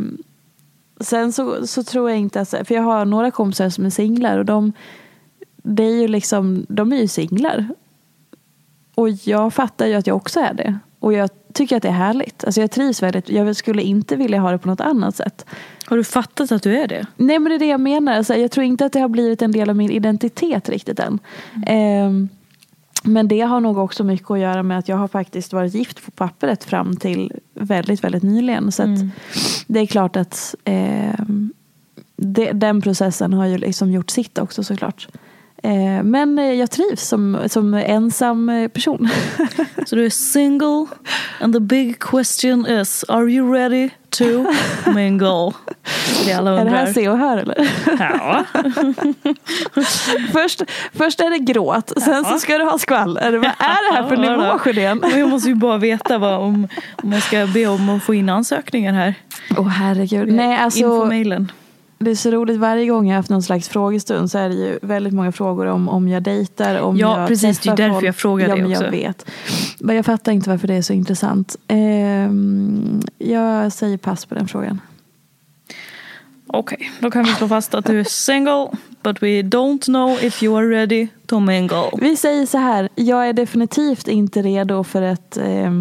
sen så, så tror jag inte att, för jag har några kompisar som är singlar och de, det är ju liksom, de är ju singlar. Och jag fattar ju att jag också är det. Och jag tycker att det är härligt. Alltså jag trivs väldigt, jag skulle inte vilja ha det på något annat sätt. Har du fattat att du är det? Nej men det är det jag menar. Alltså, jag tror inte att det har blivit en del av min identitet riktigt än. Mm. Eh, men det har nog också mycket att göra med att jag har faktiskt varit gift på pappret fram till väldigt, väldigt nyligen. Så mm. det är klart att eh, det, den processen har ju liksom gjort sitt också såklart. Eh, men eh, jag trivs som, som ensam eh, person. (laughs) Så du är single and the big question is are you ready to mingle? Det alla undrar. Är det här se och hör eller? Ja. (laughs) först, först är det gråt, sen ja. så ska du ha skvaller. Vad är det här för nivå Sjödén? Jag måste ju bara veta vad, om, om jag ska be om att få in ansökningar här. Åh oh, herregud. Nej, alltså, Info mailen. Det är så roligt, varje gång jag har haft någon slags frågestund så är det ju väldigt många frågor om, om jag dejtar, om ja, jag precis, det är därför folk. jag frågar ja, det också. Jag vet. Men jag fattar inte varför det är så intressant. Eh, jag säger pass på den frågan. Okej, okay, då kan vi slå fast att du är single but we don't know if you are ready to mingle. Vi säger så här, jag är definitivt inte redo för ett eh,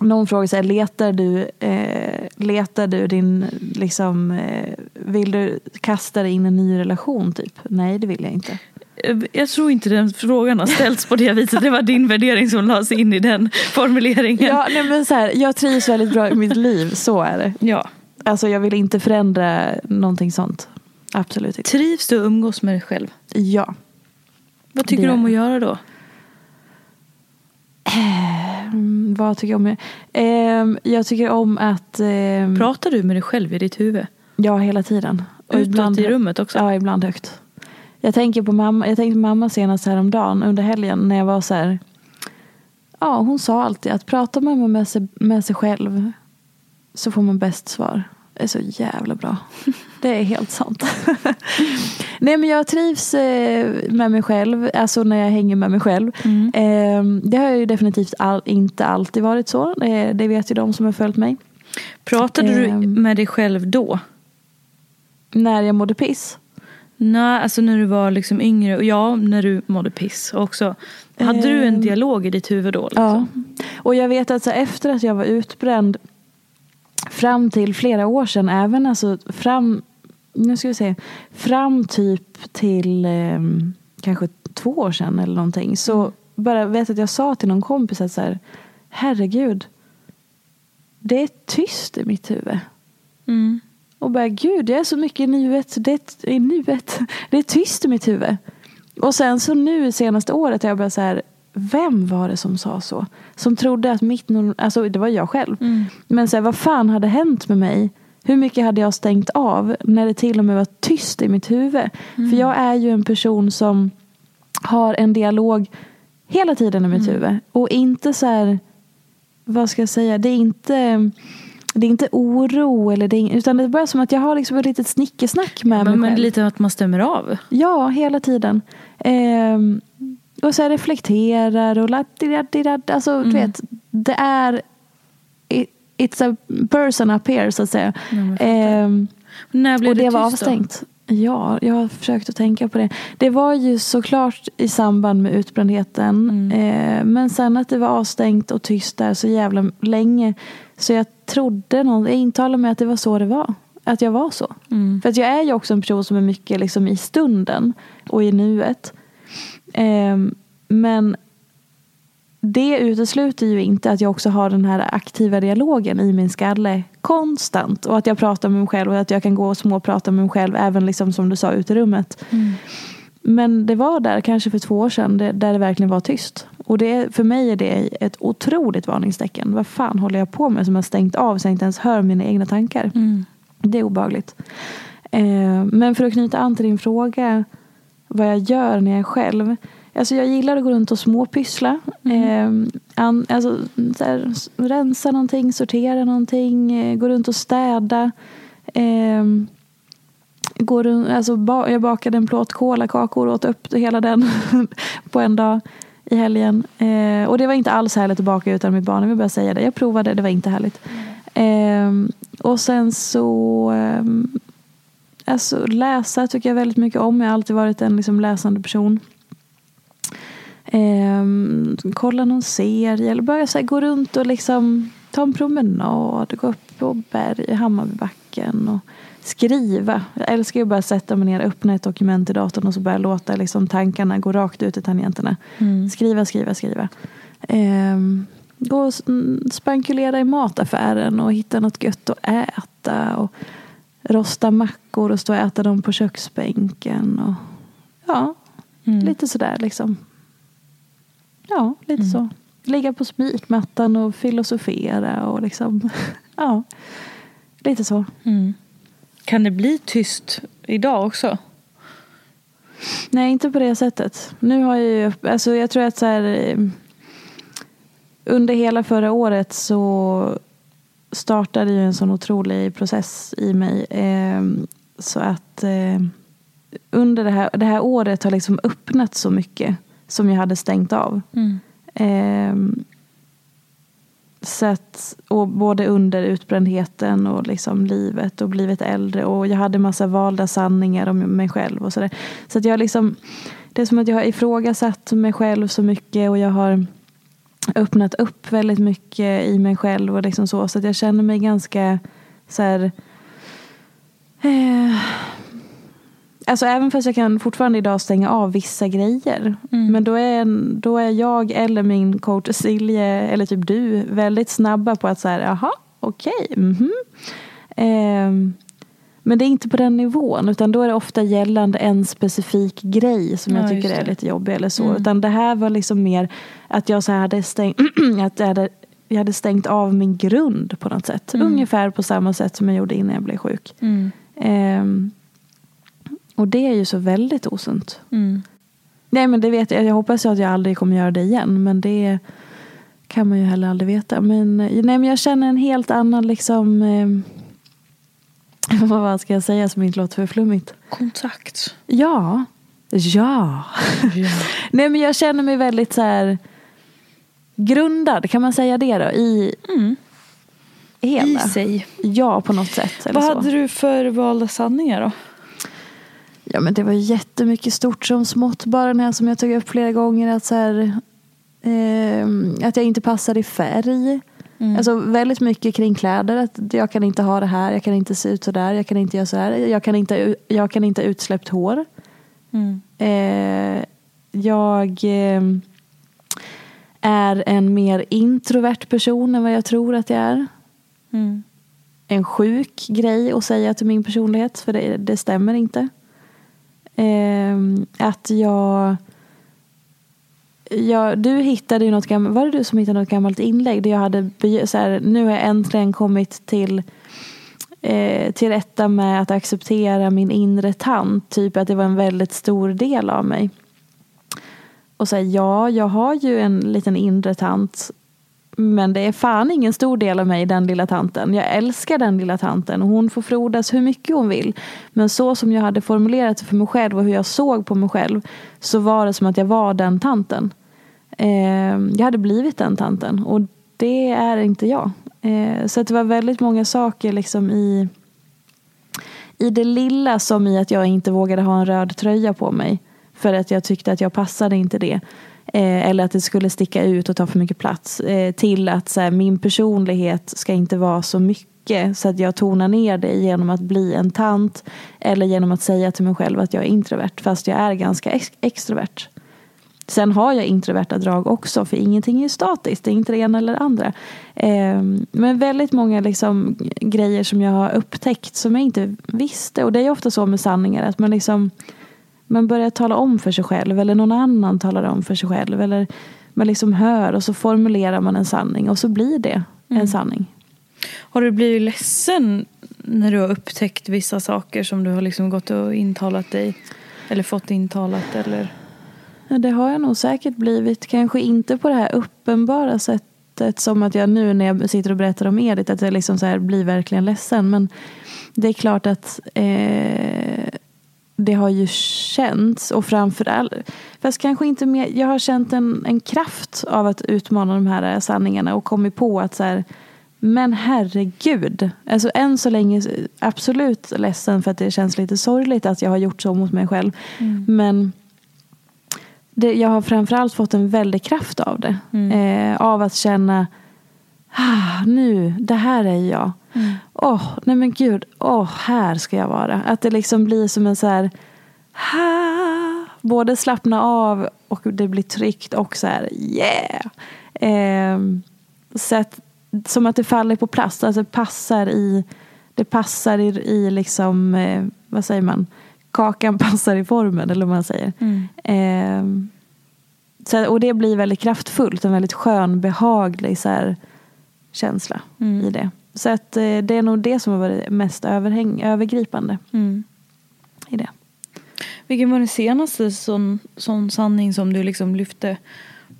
någon frågar så här, letar du, eh, letar du din, liksom, eh, vill du kasta dig in i en ny relation typ? Nej det vill jag inte. Eh, jag tror inte den frågan har ställts på det viset. Det var din värdering som lades in i den formuleringen. Ja, nej, men så här, jag trivs väldigt bra i mitt (laughs) liv, så är det. Ja. Alltså jag vill inte förändra någonting sånt. Absolut inte. Trivs du att umgås med dig själv? Ja. Vad tycker det... du om att göra då? (sighs) Mm, vad tycker jag om? Eh, jag tycker om att... Eh, Pratar du med dig själv i ditt huvud? Ja, hela tiden. Och Utåt ibland, i rummet också? Ja, ibland högt. Jag tänker på mamma, jag tänkte på mamma senast häromdagen under helgen när jag var så här. Ja, hon sa alltid att pratar man med sig, med sig själv så får man bäst svar. Det är så jävla bra. (laughs) Det är helt sant. (laughs) Nej men jag trivs eh, med mig själv, alltså när jag hänger med mig själv. Mm. Ehm, det har ju definitivt all, inte alltid varit så. Det vet ju de som har följt mig. Pratade du ehm. med dig själv då? När jag mådde piss? Nej, alltså när du var liksom yngre. Ja, när du mådde piss också. Hade du en ehm. dialog i ditt huvud då? Liksom? Ja. Och jag vet att så efter att jag var utbränd fram till flera år sedan, även alltså fram, nu ska vi se, fram typ till eh, kanske två år sedan eller någonting. Så mm. bara vet att jag sa till någon kompis att så här, herregud, det är tyst i mitt huvud. Mm. Och bara, gud, jag är så mycket i nuet. Det är, i nuet. (laughs) Det är tyst i mitt huvud. Och sen så nu senaste året har jag bara så här, vem var det som sa så? Som trodde att mitt, alltså det var jag själv. Mm. Men så här, vad fan hade hänt med mig? Hur mycket hade jag stängt av när det till och med var tyst i mitt huvud? Mm. För jag är ju en person som har en dialog hela tiden i mitt mm. huvud. Och inte så här, vad ska jag säga, det är inte det är inte oro, eller det är, utan det är bara som att jag har liksom ett litet snickesnack med men, mig själv. Men lite att man stämmer av? Ja, hela tiden. Ehm, och så reflekterar och Alltså, mm. du vet, det är It's a person up here så att säga. Ehm, När blev och det, det var avstängt. Då? Ja, jag har försökt att tänka på det. Det var ju såklart i samband med utbrändheten. Mm. Eh, men sen att det var avstängt och tyst där så jävla länge. Så jag trodde, någon, jag intalade mig att det var så det var. Att jag var så. Mm. För att jag är ju också en person som är mycket liksom i stunden och i nuet. Eh, men det utesluter ju inte att jag också har den här aktiva dialogen i min skalle konstant. Och att jag pratar med mig själv och att jag kan gå och småprata med mig själv även liksom som du sa ute i rummet. Mm. Men det var där kanske för två år sedan det, där det verkligen var tyst. Och det, för mig är det ett otroligt varningstecken. Vad fan håller jag på med som har stängt av så jag inte ens hör mina egna tankar. Mm. Det är obehagligt. Eh, men för att knyta an till din fråga vad jag gör när jag är själv. Alltså jag gillar att gå runt och småpyssla. Eh, an, alltså, så här, rensa någonting, sortera någonting, eh, gå runt och städa. Eh, går runt, alltså, ba, jag bakade en plåt kolakakor och åt upp hela den (laughs) på en dag i helgen. Eh, och det var inte alls härligt att baka utan mitt barn, jag vill bara säga det. Jag provade, det var inte härligt. Eh, och sen så ehm, Alltså läsa tycker jag väldigt mycket om. Jag har alltid varit en liksom, läsande person. Ehm, kolla någon serie eller bara så här, gå runt och liksom ta en promenad. Gå upp på berg, Hammarbybacken och skriva. Jag älskar ju bara att sätta mig ner, öppna ett dokument i datorn och så börja låta liksom, tankarna gå rakt ut i tangenterna. Mm. Skriva, skriva, skriva. Ehm, gå och spankulera i mataffären och hitta något gött att äta. Och rosta mackor och stå och äta dem på köksbänken. Och, ja, Mm. lite sådär liksom. Ja, lite så. Ligga på spikmattan och filosofera och liksom, (laughs) ja, lite så. Mm. Kan det bli tyst idag också? Nej, inte på det sättet. Nu har jag ju, alltså jag tror att så här, eh, under hela förra året så startade ju en sån otrolig process i mig. Eh, så att eh, under det här, det här året har liksom öppnat så mycket som jag hade stängt av. Mm. Eh, så att, och både under utbrändheten och liksom livet och blivit äldre. Och jag hade massa valda sanningar om mig själv och sådär. Så att jag liksom, det är som att jag har ifrågasatt mig själv så mycket och jag har öppnat upp väldigt mycket i mig själv och liksom så. Så att jag känner mig ganska så här, eh, Alltså även fast jag kan fortfarande idag stänga av vissa grejer. Mm. Men då är, då är jag eller min coach Silje eller typ du väldigt snabba på att säga jaha, okej, mhm. Ehm, men det är inte på den nivån utan då är det ofta gällande en specifik grej som Ja, jag tycker är lite jobbig eller så. Mm. Utan det här var liksom mer att jag så hade stängt, (clears throat) att jag hade, jag hade stängt av min grund på något sätt. Mm. Ungefär på samma sätt som jag gjorde innan jag blev sjuk. Mm. Ehm, och det är ju så väldigt osunt. Mm. Nej men det vet jag. Jag hoppas att jag aldrig kommer göra det igen. Men det kan man ju heller aldrig veta. Men, nej, men jag känner en helt annan liksom... Eh, (laughs) vad ska jag säga som inte låter för flummigt? Kontakt. Ja. Ja. Ja. (laughs) nej men jag känner mig väldigt så här grundad. Kan man säga det då? I Mm. hela. I sig. Ja på något sätt. Eller Vad hade du för valda sanningar då? Ja men det var jättemycket stort som smått. Bara den här som jag tog upp flera gånger. Att, så här, ehm, att jag inte passar i färg. Mm. Alltså väldigt mycket kring kläder. Att jag kan inte ha det här, jag kan inte se ut så där, jag kan inte göra så här. Jag kan inte, jag kan inte ha utsläppt hår. Mm. Eh, jag eh, är en mer introvert person än vad jag tror att jag är. Mm. En sjuk grej att säga till min personlighet, för det, det stämmer inte. Eh, att jag jag du hittade ju något gammalt, var det du som hittade något gammalt inlägg där jag hade, så här, nu har jag äntligen kommit till eh, till rätta med att acceptera min inre tant. Typ att det var en väldigt stor del av mig. Och säga ja, jag har ju en liten inre tant. Men det är fan ingen stor del av mig, den lilla tanten. Jag älskar den lilla tanten och hon får frodas hur mycket hon vill. Men så som jag hade formulerat det för mig själv och hur jag såg på mig själv så var det som att jag var den tanten. Eh, jag hade blivit den tanten och det är inte jag. Eh, så det var väldigt många saker liksom i, i det lilla som i att jag inte vågade ha en röd tröja på mig. För att jag tyckte att jag passade inte det. Eh, eller att det skulle sticka ut och ta för mycket plats. Eh, till att så här, min personlighet ska inte vara så mycket så att jag tonar ner det genom att bli en tant. Eller genom att säga till mig själv att jag är introvert fast jag är ganska ex- extrovert. Sen har jag introverta drag också för ingenting är statiskt. Det är inte det ena eller det andra. Eh, men väldigt många liksom, grejer som jag har upptäckt som jag inte visste. Och det är ofta så med sanningar att man liksom man börjar tala om för sig själv eller någon annan talar om för sig själv. Eller man liksom hör och så formulerar man en sanning och så blir det Mm. en sanning. Har du blivit ledsen när du har upptäckt vissa saker som du har liksom gått och intalat dig? Eller fått intalat? Eller? Ja, det har jag nog säkert blivit. Kanske inte på det här uppenbara sättet som att jag nu när jag sitter och berättar om Edith att jag liksom så blir verkligen ledsen. Men det är klart att eh, det har ju känts och framförallt, fast kanske inte mer, jag har känt en, en kraft av att utmana de här sanningarna och kommit på att så här, men herregud, alltså än så länge absolut ledsen för att det känns lite sorgligt att jag har gjort så mot mig själv. Men det, jag har framförallt fått en väldig kraft av det. Eh, av att känna, ah, nu, det här är jag. Åh, nej men gud, åh, här ska jag vara. Att det liksom blir som en så här, ah, både slappna av och det blir tryggt och så här, yeah. Eh, så att, som att det faller på plats, alltså det passar i, det passar i, i liksom, eh, vad säger man, kakan (laughs) passar i formen eller vad man säger. Eh, så, och det blir väldigt kraftfullt, en väldigt skön, behaglig så här, känsla i det. Så att, eh, det är nog det som har varit mest överhäng, övergripande i det. Vilken var den senaste sån, sån sanning som du liksom lyfte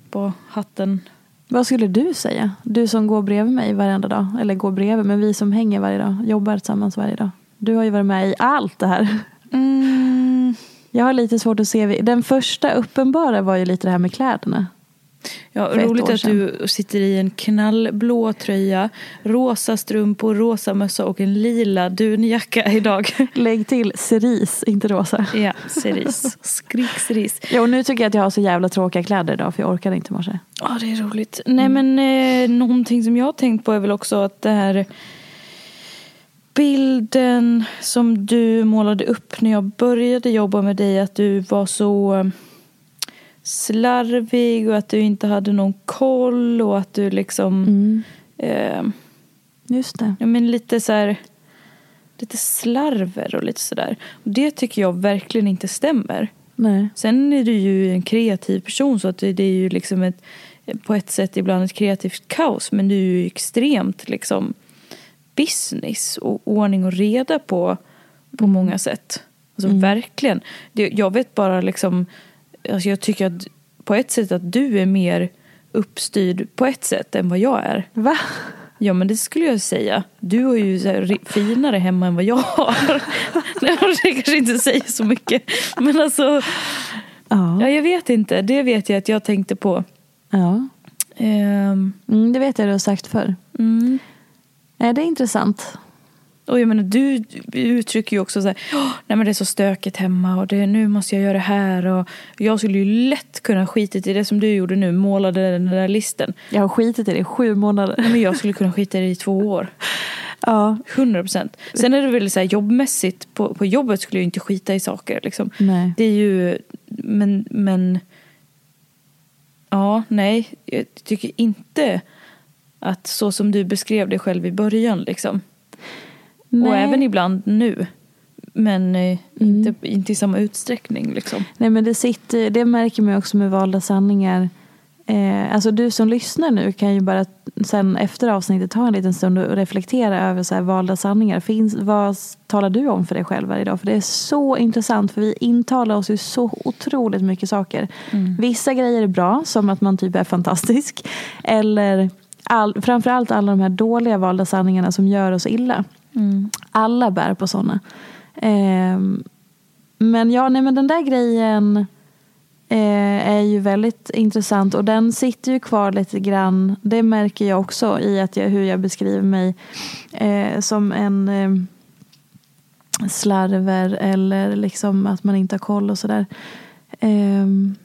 på hatten? Vad skulle du säga? Du som går bredvid mig varenda dag. Eller går bredvid, men vi som hänger varje dag. Jobbar tillsammans varje dag. Du har ju varit med i allt det här. Mm. Jag har lite svårt att se. Den första uppenbara var ju lite det här med kläderna. Ja, roligt att du sitter i en knallblå tröja, rosa strumpor, rosa mössa och en lila dunjacka idag. (laughs) Lägg till cerise, inte rosa. ja, cerise. Skrik cerise. Ja, och nu tycker jag att jag har så jävla tråkiga kläder idag för jag orkade inte i morse. Ja, det är roligt. Nej, men eh, någonting som jag har tänkt på är väl också att det här bilden som du målade upp när jag började jobba med dig, att du var så eh, slarvig och att du inte hade någon koll och att du liksom eh, Just det. ja, men lite så här lite slarver och lite sådär. Och det tycker jag verkligen inte stämmer. Nej. Sen är du ju en kreativ person så att det det är ju liksom ett, på ett sätt ibland ett kreativt kaos men du är ju extremt liksom business och ordning och reda på, på många sätt. Alltså verkligen. Det, jag vet bara liksom, alltså jag tycker att på ett sätt att du är mer uppstyrd på ett sätt än vad jag är. Va? Ja men det skulle jag säga. Du har ju så finare hemma än vad jag har. (laughs) Nej, det kanske inte säger så mycket. Men alltså, Ja. ja, jag vet inte. Det vet jag att jag tänkte på. ja. Ehm, Mm, det vet jag du har sagt förr. mm. Nej, det är intressant. Och jag menar, du uttrycker ju också så här, "Åh, nej men det är så stökigt hemma och det, nu måste jag göra det här. Och jag skulle ju lätt kunna skita i det som du gjorde nu, målade den där listen. Jag har skitit i det i sju månader. Nej, Men jag skulle kunna skita i det i två år. (laughs) Ja. 100 procent. Sen är det väl så här jobbmässigt, på, på jobbet skulle jag inte skita i saker. Liksom. Nej. Det är ju, men, men, ja, nej, jag tycker inte att så som du beskrev dig själv i början liksom. Och Nej. även ibland nu. Men eh, inte, inte i samma utsträckning liksom. Nej men det sitter, det märker man också med valda sanningar. Eh, alltså du som lyssnar nu kan ju bara sen efter avsnittet ta en liten stund och reflektera över så här valda sanningar. Finns, vad talar du om för dig själv varje dag? För det är så intressant för vi intalar oss ju så otroligt mycket saker. Vissa grejer är bra, som att man typ är fantastisk. Eller all, framförallt alla de här dåliga valda sanningarna som gör oss illa. Alla bär på sådana. Eh, men ja, nej men den där grejen eh, är ju väldigt intressant och den sitter ju kvar lite grann. Det märker jag också i att jag, hur jag beskriver mig eh, som en eh, slarver eller liksom att man inte har koll och sådär. Ehm,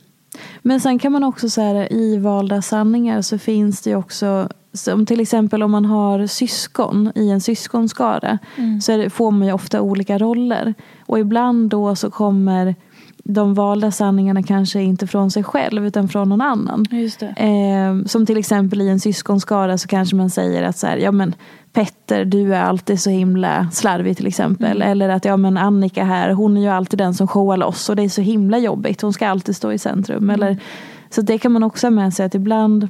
men sen kan man också säga i valda sanningar så finns det ju också som till exempel om man har syskon i en syskonskara så är det, får man ju ofta olika roller. Och ibland då så kommer de valda sanningarna kanske inte från sig själv utan från någon annan. Eh, som till exempel i en syskonskara så kanske man säger att så här, ja men Petter, du är alltid så himla slarvig till exempel. Eller att ja men Annika här, hon är ju alltid den som showar loss och det är så himla jobbigt. Hon ska alltid stå i centrum. Eller, så det kan man också ha med sig att ibland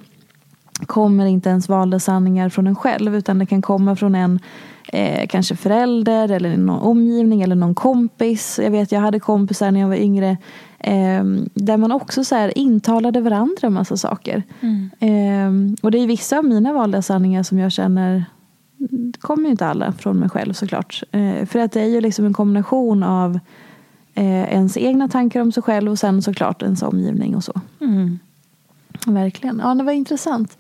kommer inte ens valda sanningar från en själv utan det kan komma från en eh, kanske förälder eller någon omgivning eller någon kompis. Jag vet jag hade kompisar när jag var yngre eh, där man också så här intalade varandra en massa saker. Eh, och det är vissa av mina valda sanningar som jag känner kommer ju inte alla från mig själv såklart. Eh, för att det är ju liksom en kombination av eh, ens egna tankar om sig själv och sen såklart ens omgivning och så. Mm. Verkligen. Ja, det var intressant.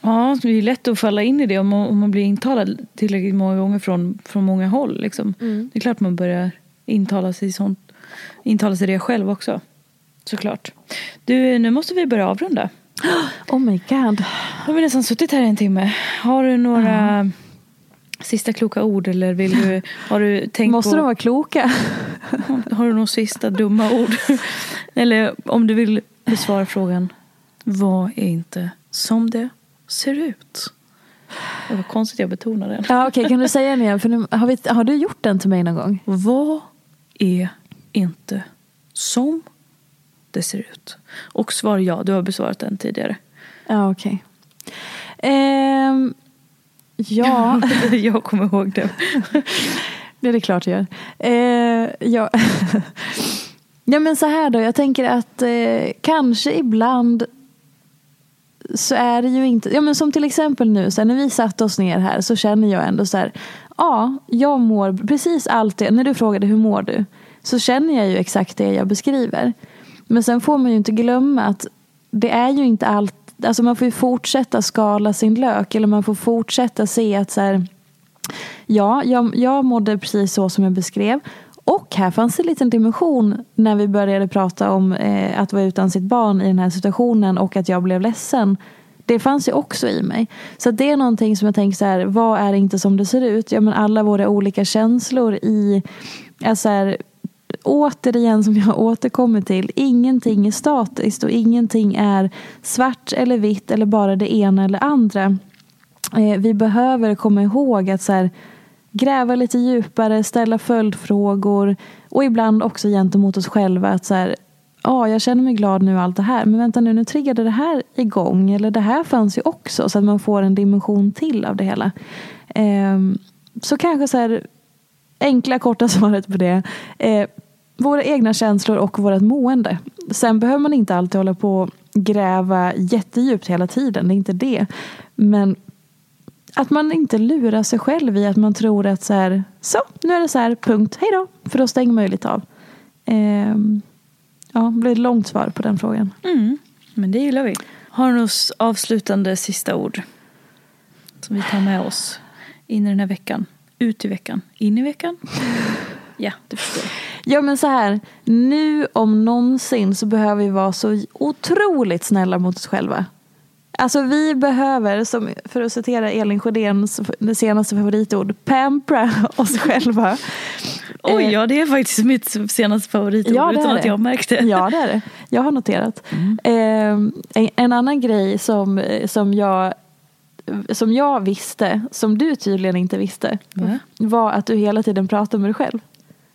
Ja, det är lätt att falla in i det om man, om man blir intalad tillräckligt många gånger från, från många håll. Liksom. Mm. Det är klart man börjar intala sig, sånt, intala sig det själv också. Såklart. Du, nu måste vi börja avrunda. (gasps) Oh my god. Har vi nästan suttit här en timme. Har du några sista kloka ord eller vill du, har du tänkt Måste på, de vara kloka? (laughs) har du några sista dumma ord? (laughs) eller om du vill besvara frågan, vad är inte som det ser ut? Det var konstigt jag betonade den. Ja, Okej, kan du säga den igen? För nu, har, vi, har du gjort den till mig någon gång? Vad är inte som det ser ut? Och svar ja, du har besvarat den tidigare. Ja, okej. Ehm, ja, (laughs) jag kommer ihåg det. (laughs) det är det klart jag gör. Eh, ja. (laughs) ja, men så här då. Jag tänker att eh, kanske ibland så är det ju inte, ja men som till exempel nu, så här, när vi satte oss ner här så känner jag ändå så här, ja, jag mår precis allt det, när du frågade hur mår du, så känner jag ju exakt det jag beskriver. Men sen får man ju inte glömma att det är ju inte allt, alltså man får ju fortsätta skala sin lök eller man får fortsätta se att så här, ja, jag, jag mådde precis så som jag beskrev. Och här fanns en liten dimension när vi började prata om eh, att vara utan sitt barn i den här situationen och att jag blev ledsen. Det fanns ju också i mig. Så det är någonting som jag tänker så här, vad är inte som det ser ut? Ja men alla våra olika känslor i, alltså här, återigen som jag återkommer till, ingenting är statiskt och ingenting är svart eller vitt eller bara det ena eller andra. Eh, vi behöver komma ihåg att så här, gräva lite djupare, ställa följdfrågor och ibland också gentemot oss själva att så här, ja, jag känner mig glad nu allt det här, men vänta nu, nu triggade det här igång, eller det här fanns ju också, så att man får en dimension till av det hela. Eh, så kanske så här, enkla korta (laughs) svaret på det, eh, våra egna känslor och vårt mående. Sen behöver man inte alltid hålla på och gräva jättedjupt hela tiden, det är inte det. Men att man inte lurar sig själv i att man tror att så här, så, nu är det så här, punkt, hej då. För då stänger man ju lite av. Ehm, ja, det blir ett långt svar på den frågan. Mm, men det gillar vi. Har du några avslutande sista ord? Som vi tar med oss in i den här veckan. Ut i veckan. In i veckan. (laughs) Ja, du förstår. Ja men så här, nu om någonsin så behöver vi vara så otroligt snälla mot oss själva. Alltså vi behöver, som, för att citera Elin Sjödéns senaste favoritord, pampra (laughs) oss själva. Oj, Eh, ja det är faktiskt mitt senaste favoritord Ja, det utan att det. jag märkte. Ja, det är det. Jag har noterat. Eh, en, en annan grej som, som, jag, som jag visste, som du tydligen inte visste, Va? var att du hela tiden pratar med dig själv.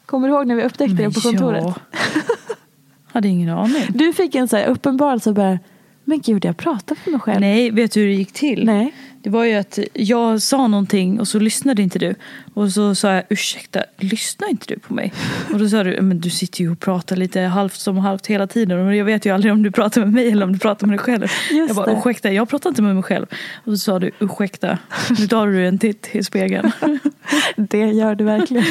Kommer du ihåg när vi upptäckte det på kontoret? Ja. (laughs) Hade ingen aning. Du fick en så här uppenbarelse bara, men gud jag pratar för mig själv. Nej, vet du hur det gick till? Nej. Det var ju att jag sa någonting och så lyssnade inte du. Och så sa jag ursäkta, lyssnar inte du på mig? Och då sa du, men du sitter ju och pratar lite halvt som halvt hela tiden. Och jag vet ju aldrig om du pratar med mig eller om du pratar med dig själv. Just jag bara, det. ursäkta, jag pratar inte med mig själv. Och så sa du, ursäkta, nu tar du en titt i spegeln. (laughs) Det gör du verkligen.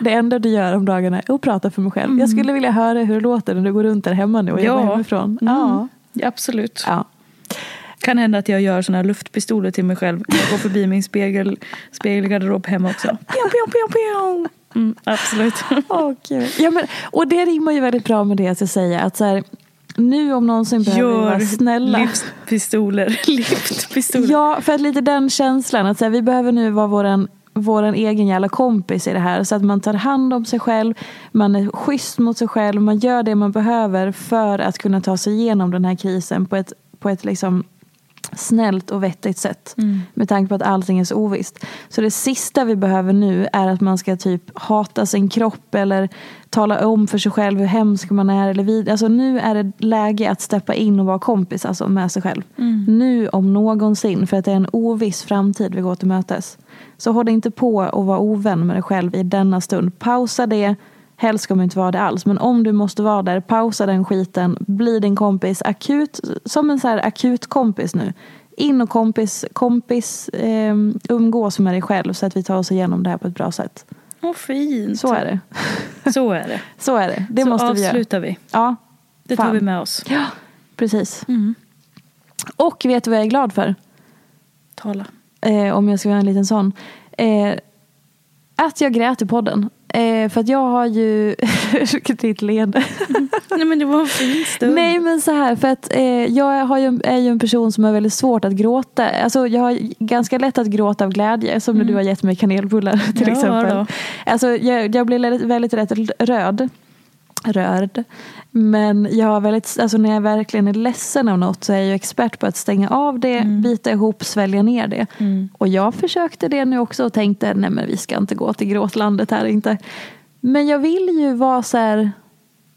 Det enda du gör om dagarna är att prata för mig själv. Jag skulle vilja höra hur det låter när du går runt där hemma nu och jobbar Ja. hemifrån. Mm. Ja. Ja, absolut. ja. Kan hända att jag gör såna här luftpistoler till mig själv. Jag går förbi min spegel, spegelgarderob hemma också. Pion, pion, pion, pion. Mm, absolut. Gud. Ja, men, och det rimmar ju väldigt bra med det jag ska säga. Att så här, nu om någonsin behöver vi vara Gör snälla. livspistoler. Liftpistoler. (laughs) Ja, för att lite den känslan. Att så här, vi behöver nu vara våran vår egen jävla kompis i det här. Så att man tar hand om sig själv, man är schysst mot sig själv, man gör det man behöver för att kunna ta sig igenom den här krisen på ett, på ett liksom snällt och vettigt sätt. Mm. Med tanke på att allting är så ovisst. Så det sista vi behöver nu är att man ska typ hata sin kropp eller tala om för sig själv hur hemsk man är. Eller vid... alltså, nu är det läge att steppa in och vara kompis alltså, med sig själv. Nu om någonsin, för att det är en oviss framtid vi går till mötes. Så håll inte på att vara ovän med dig själv i denna stund. Pausa det. Helst ska man inte vara det alls. Men om du måste vara där, pausa den skiten. Bli din kompis akut, som en så här akut kompis nu. In och kompis, kompis eh, umgås med dig själv så att vi tar oss igenom det här på ett bra sätt. Åh, fint. Så är det. Så är det. (laughs) Så är det. Det så måste vi göra. avslutar vi. Ja, Det tar Fan. vi med oss. ja precis. Mm. Och vet du vad jag är glad för? Tala. eh, om jag ska göra en liten sån. Eh, att jag grät i podden. Eh, för att jag har ju... (laughs) Ditt leende. Nej men det var en fin stund. Nej men så här, för att eh, jag har ju, är ju en person som har väldigt svårt att gråta. Alltså jag har ganska lätt att gråta av glädje. Som när du har gett mig kanelbullar (laughs) till Mm. Ja, exempel. då. Alltså jag, jag blir väldigt, väldigt röd. Rörd. Men jag har väldigt, alltså när jag verkligen är ledsen av något så är jag expert på att stänga av det, Mm. bita ihop, svälja ner det. Och jag försökte det nu också och tänkte nej men vi ska inte gå till gråtlandet här inte. Men jag vill ju vara så här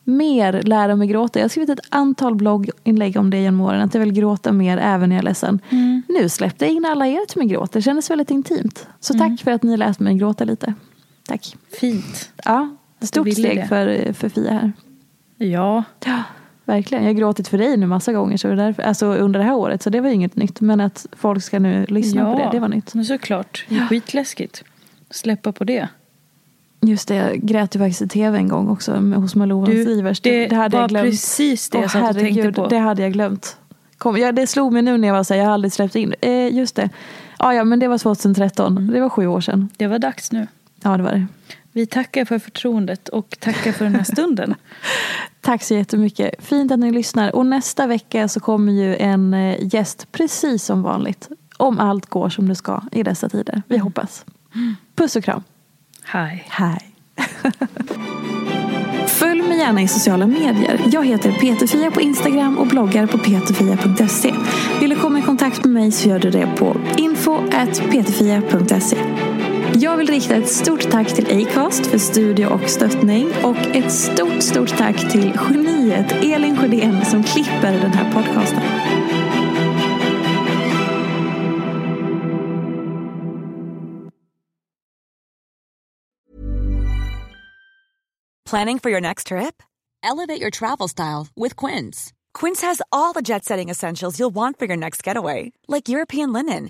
mer lära mig gråta. Jag har skrivit ett antal blogginlägg om det genom åren. Att jag vill gråta mer även när jag är ledsen. Nu släppte jag in alla er till min gråt. Det kändes väldigt intimt. Så tack för att ni lät mig gråta lite. Tack. Fint. Ja, stort steg det. för, för Fia här. Ja. Ja, verkligen. Jag har gråtit för dig nu massa gånger så det är därför, alltså under det här året. Så det var ju inget nytt. Men att folk ska nu lyssna ja. på det, det var nytt. Men såklart. Det är skitläskigt. Släppa på det. Just det, jag grät ju faktiskt i tv en gång också med, hos Malou Du, Ivers. det hade var jag glömt. precis det jag Åh, satt och tänkte på. Det hade jag glömt. Kom, ja, det slog mig nu när jag var så här, jag har aldrig släppt in. Eh, just det. Ja, ja, men det var 2013. Mm. Det var sju år sedan. Det var dags nu. Ja, det var det. Vi tackar för förtroendet och tackar för den här stunden. (laughs) Tack så jättemycket. Fint att ni lyssnar. Och nästa vecka så kommer ju en eh, gäst precis som vanligt. Om allt går som det ska i dessa tider. Vi hoppas. Puss och kram. Hej. Hej. (laughs) Följ mig gärna i sociala medier. Jag heter Peterfia på Instagram och bloggar på peterfia.se. Vill du komma i kontakt med mig så gör du det på info.peterfia.se. Jag vill rikta ett stort tack till Acast för studio och stöttning och ett stort, stort tack till geniet Elin Sjödén som klipper den här podcasten. Planning for your next trip? Elevate your travel style with Quince. Quince has all the jet setting essentials you'll want for your next getaway, like European linen,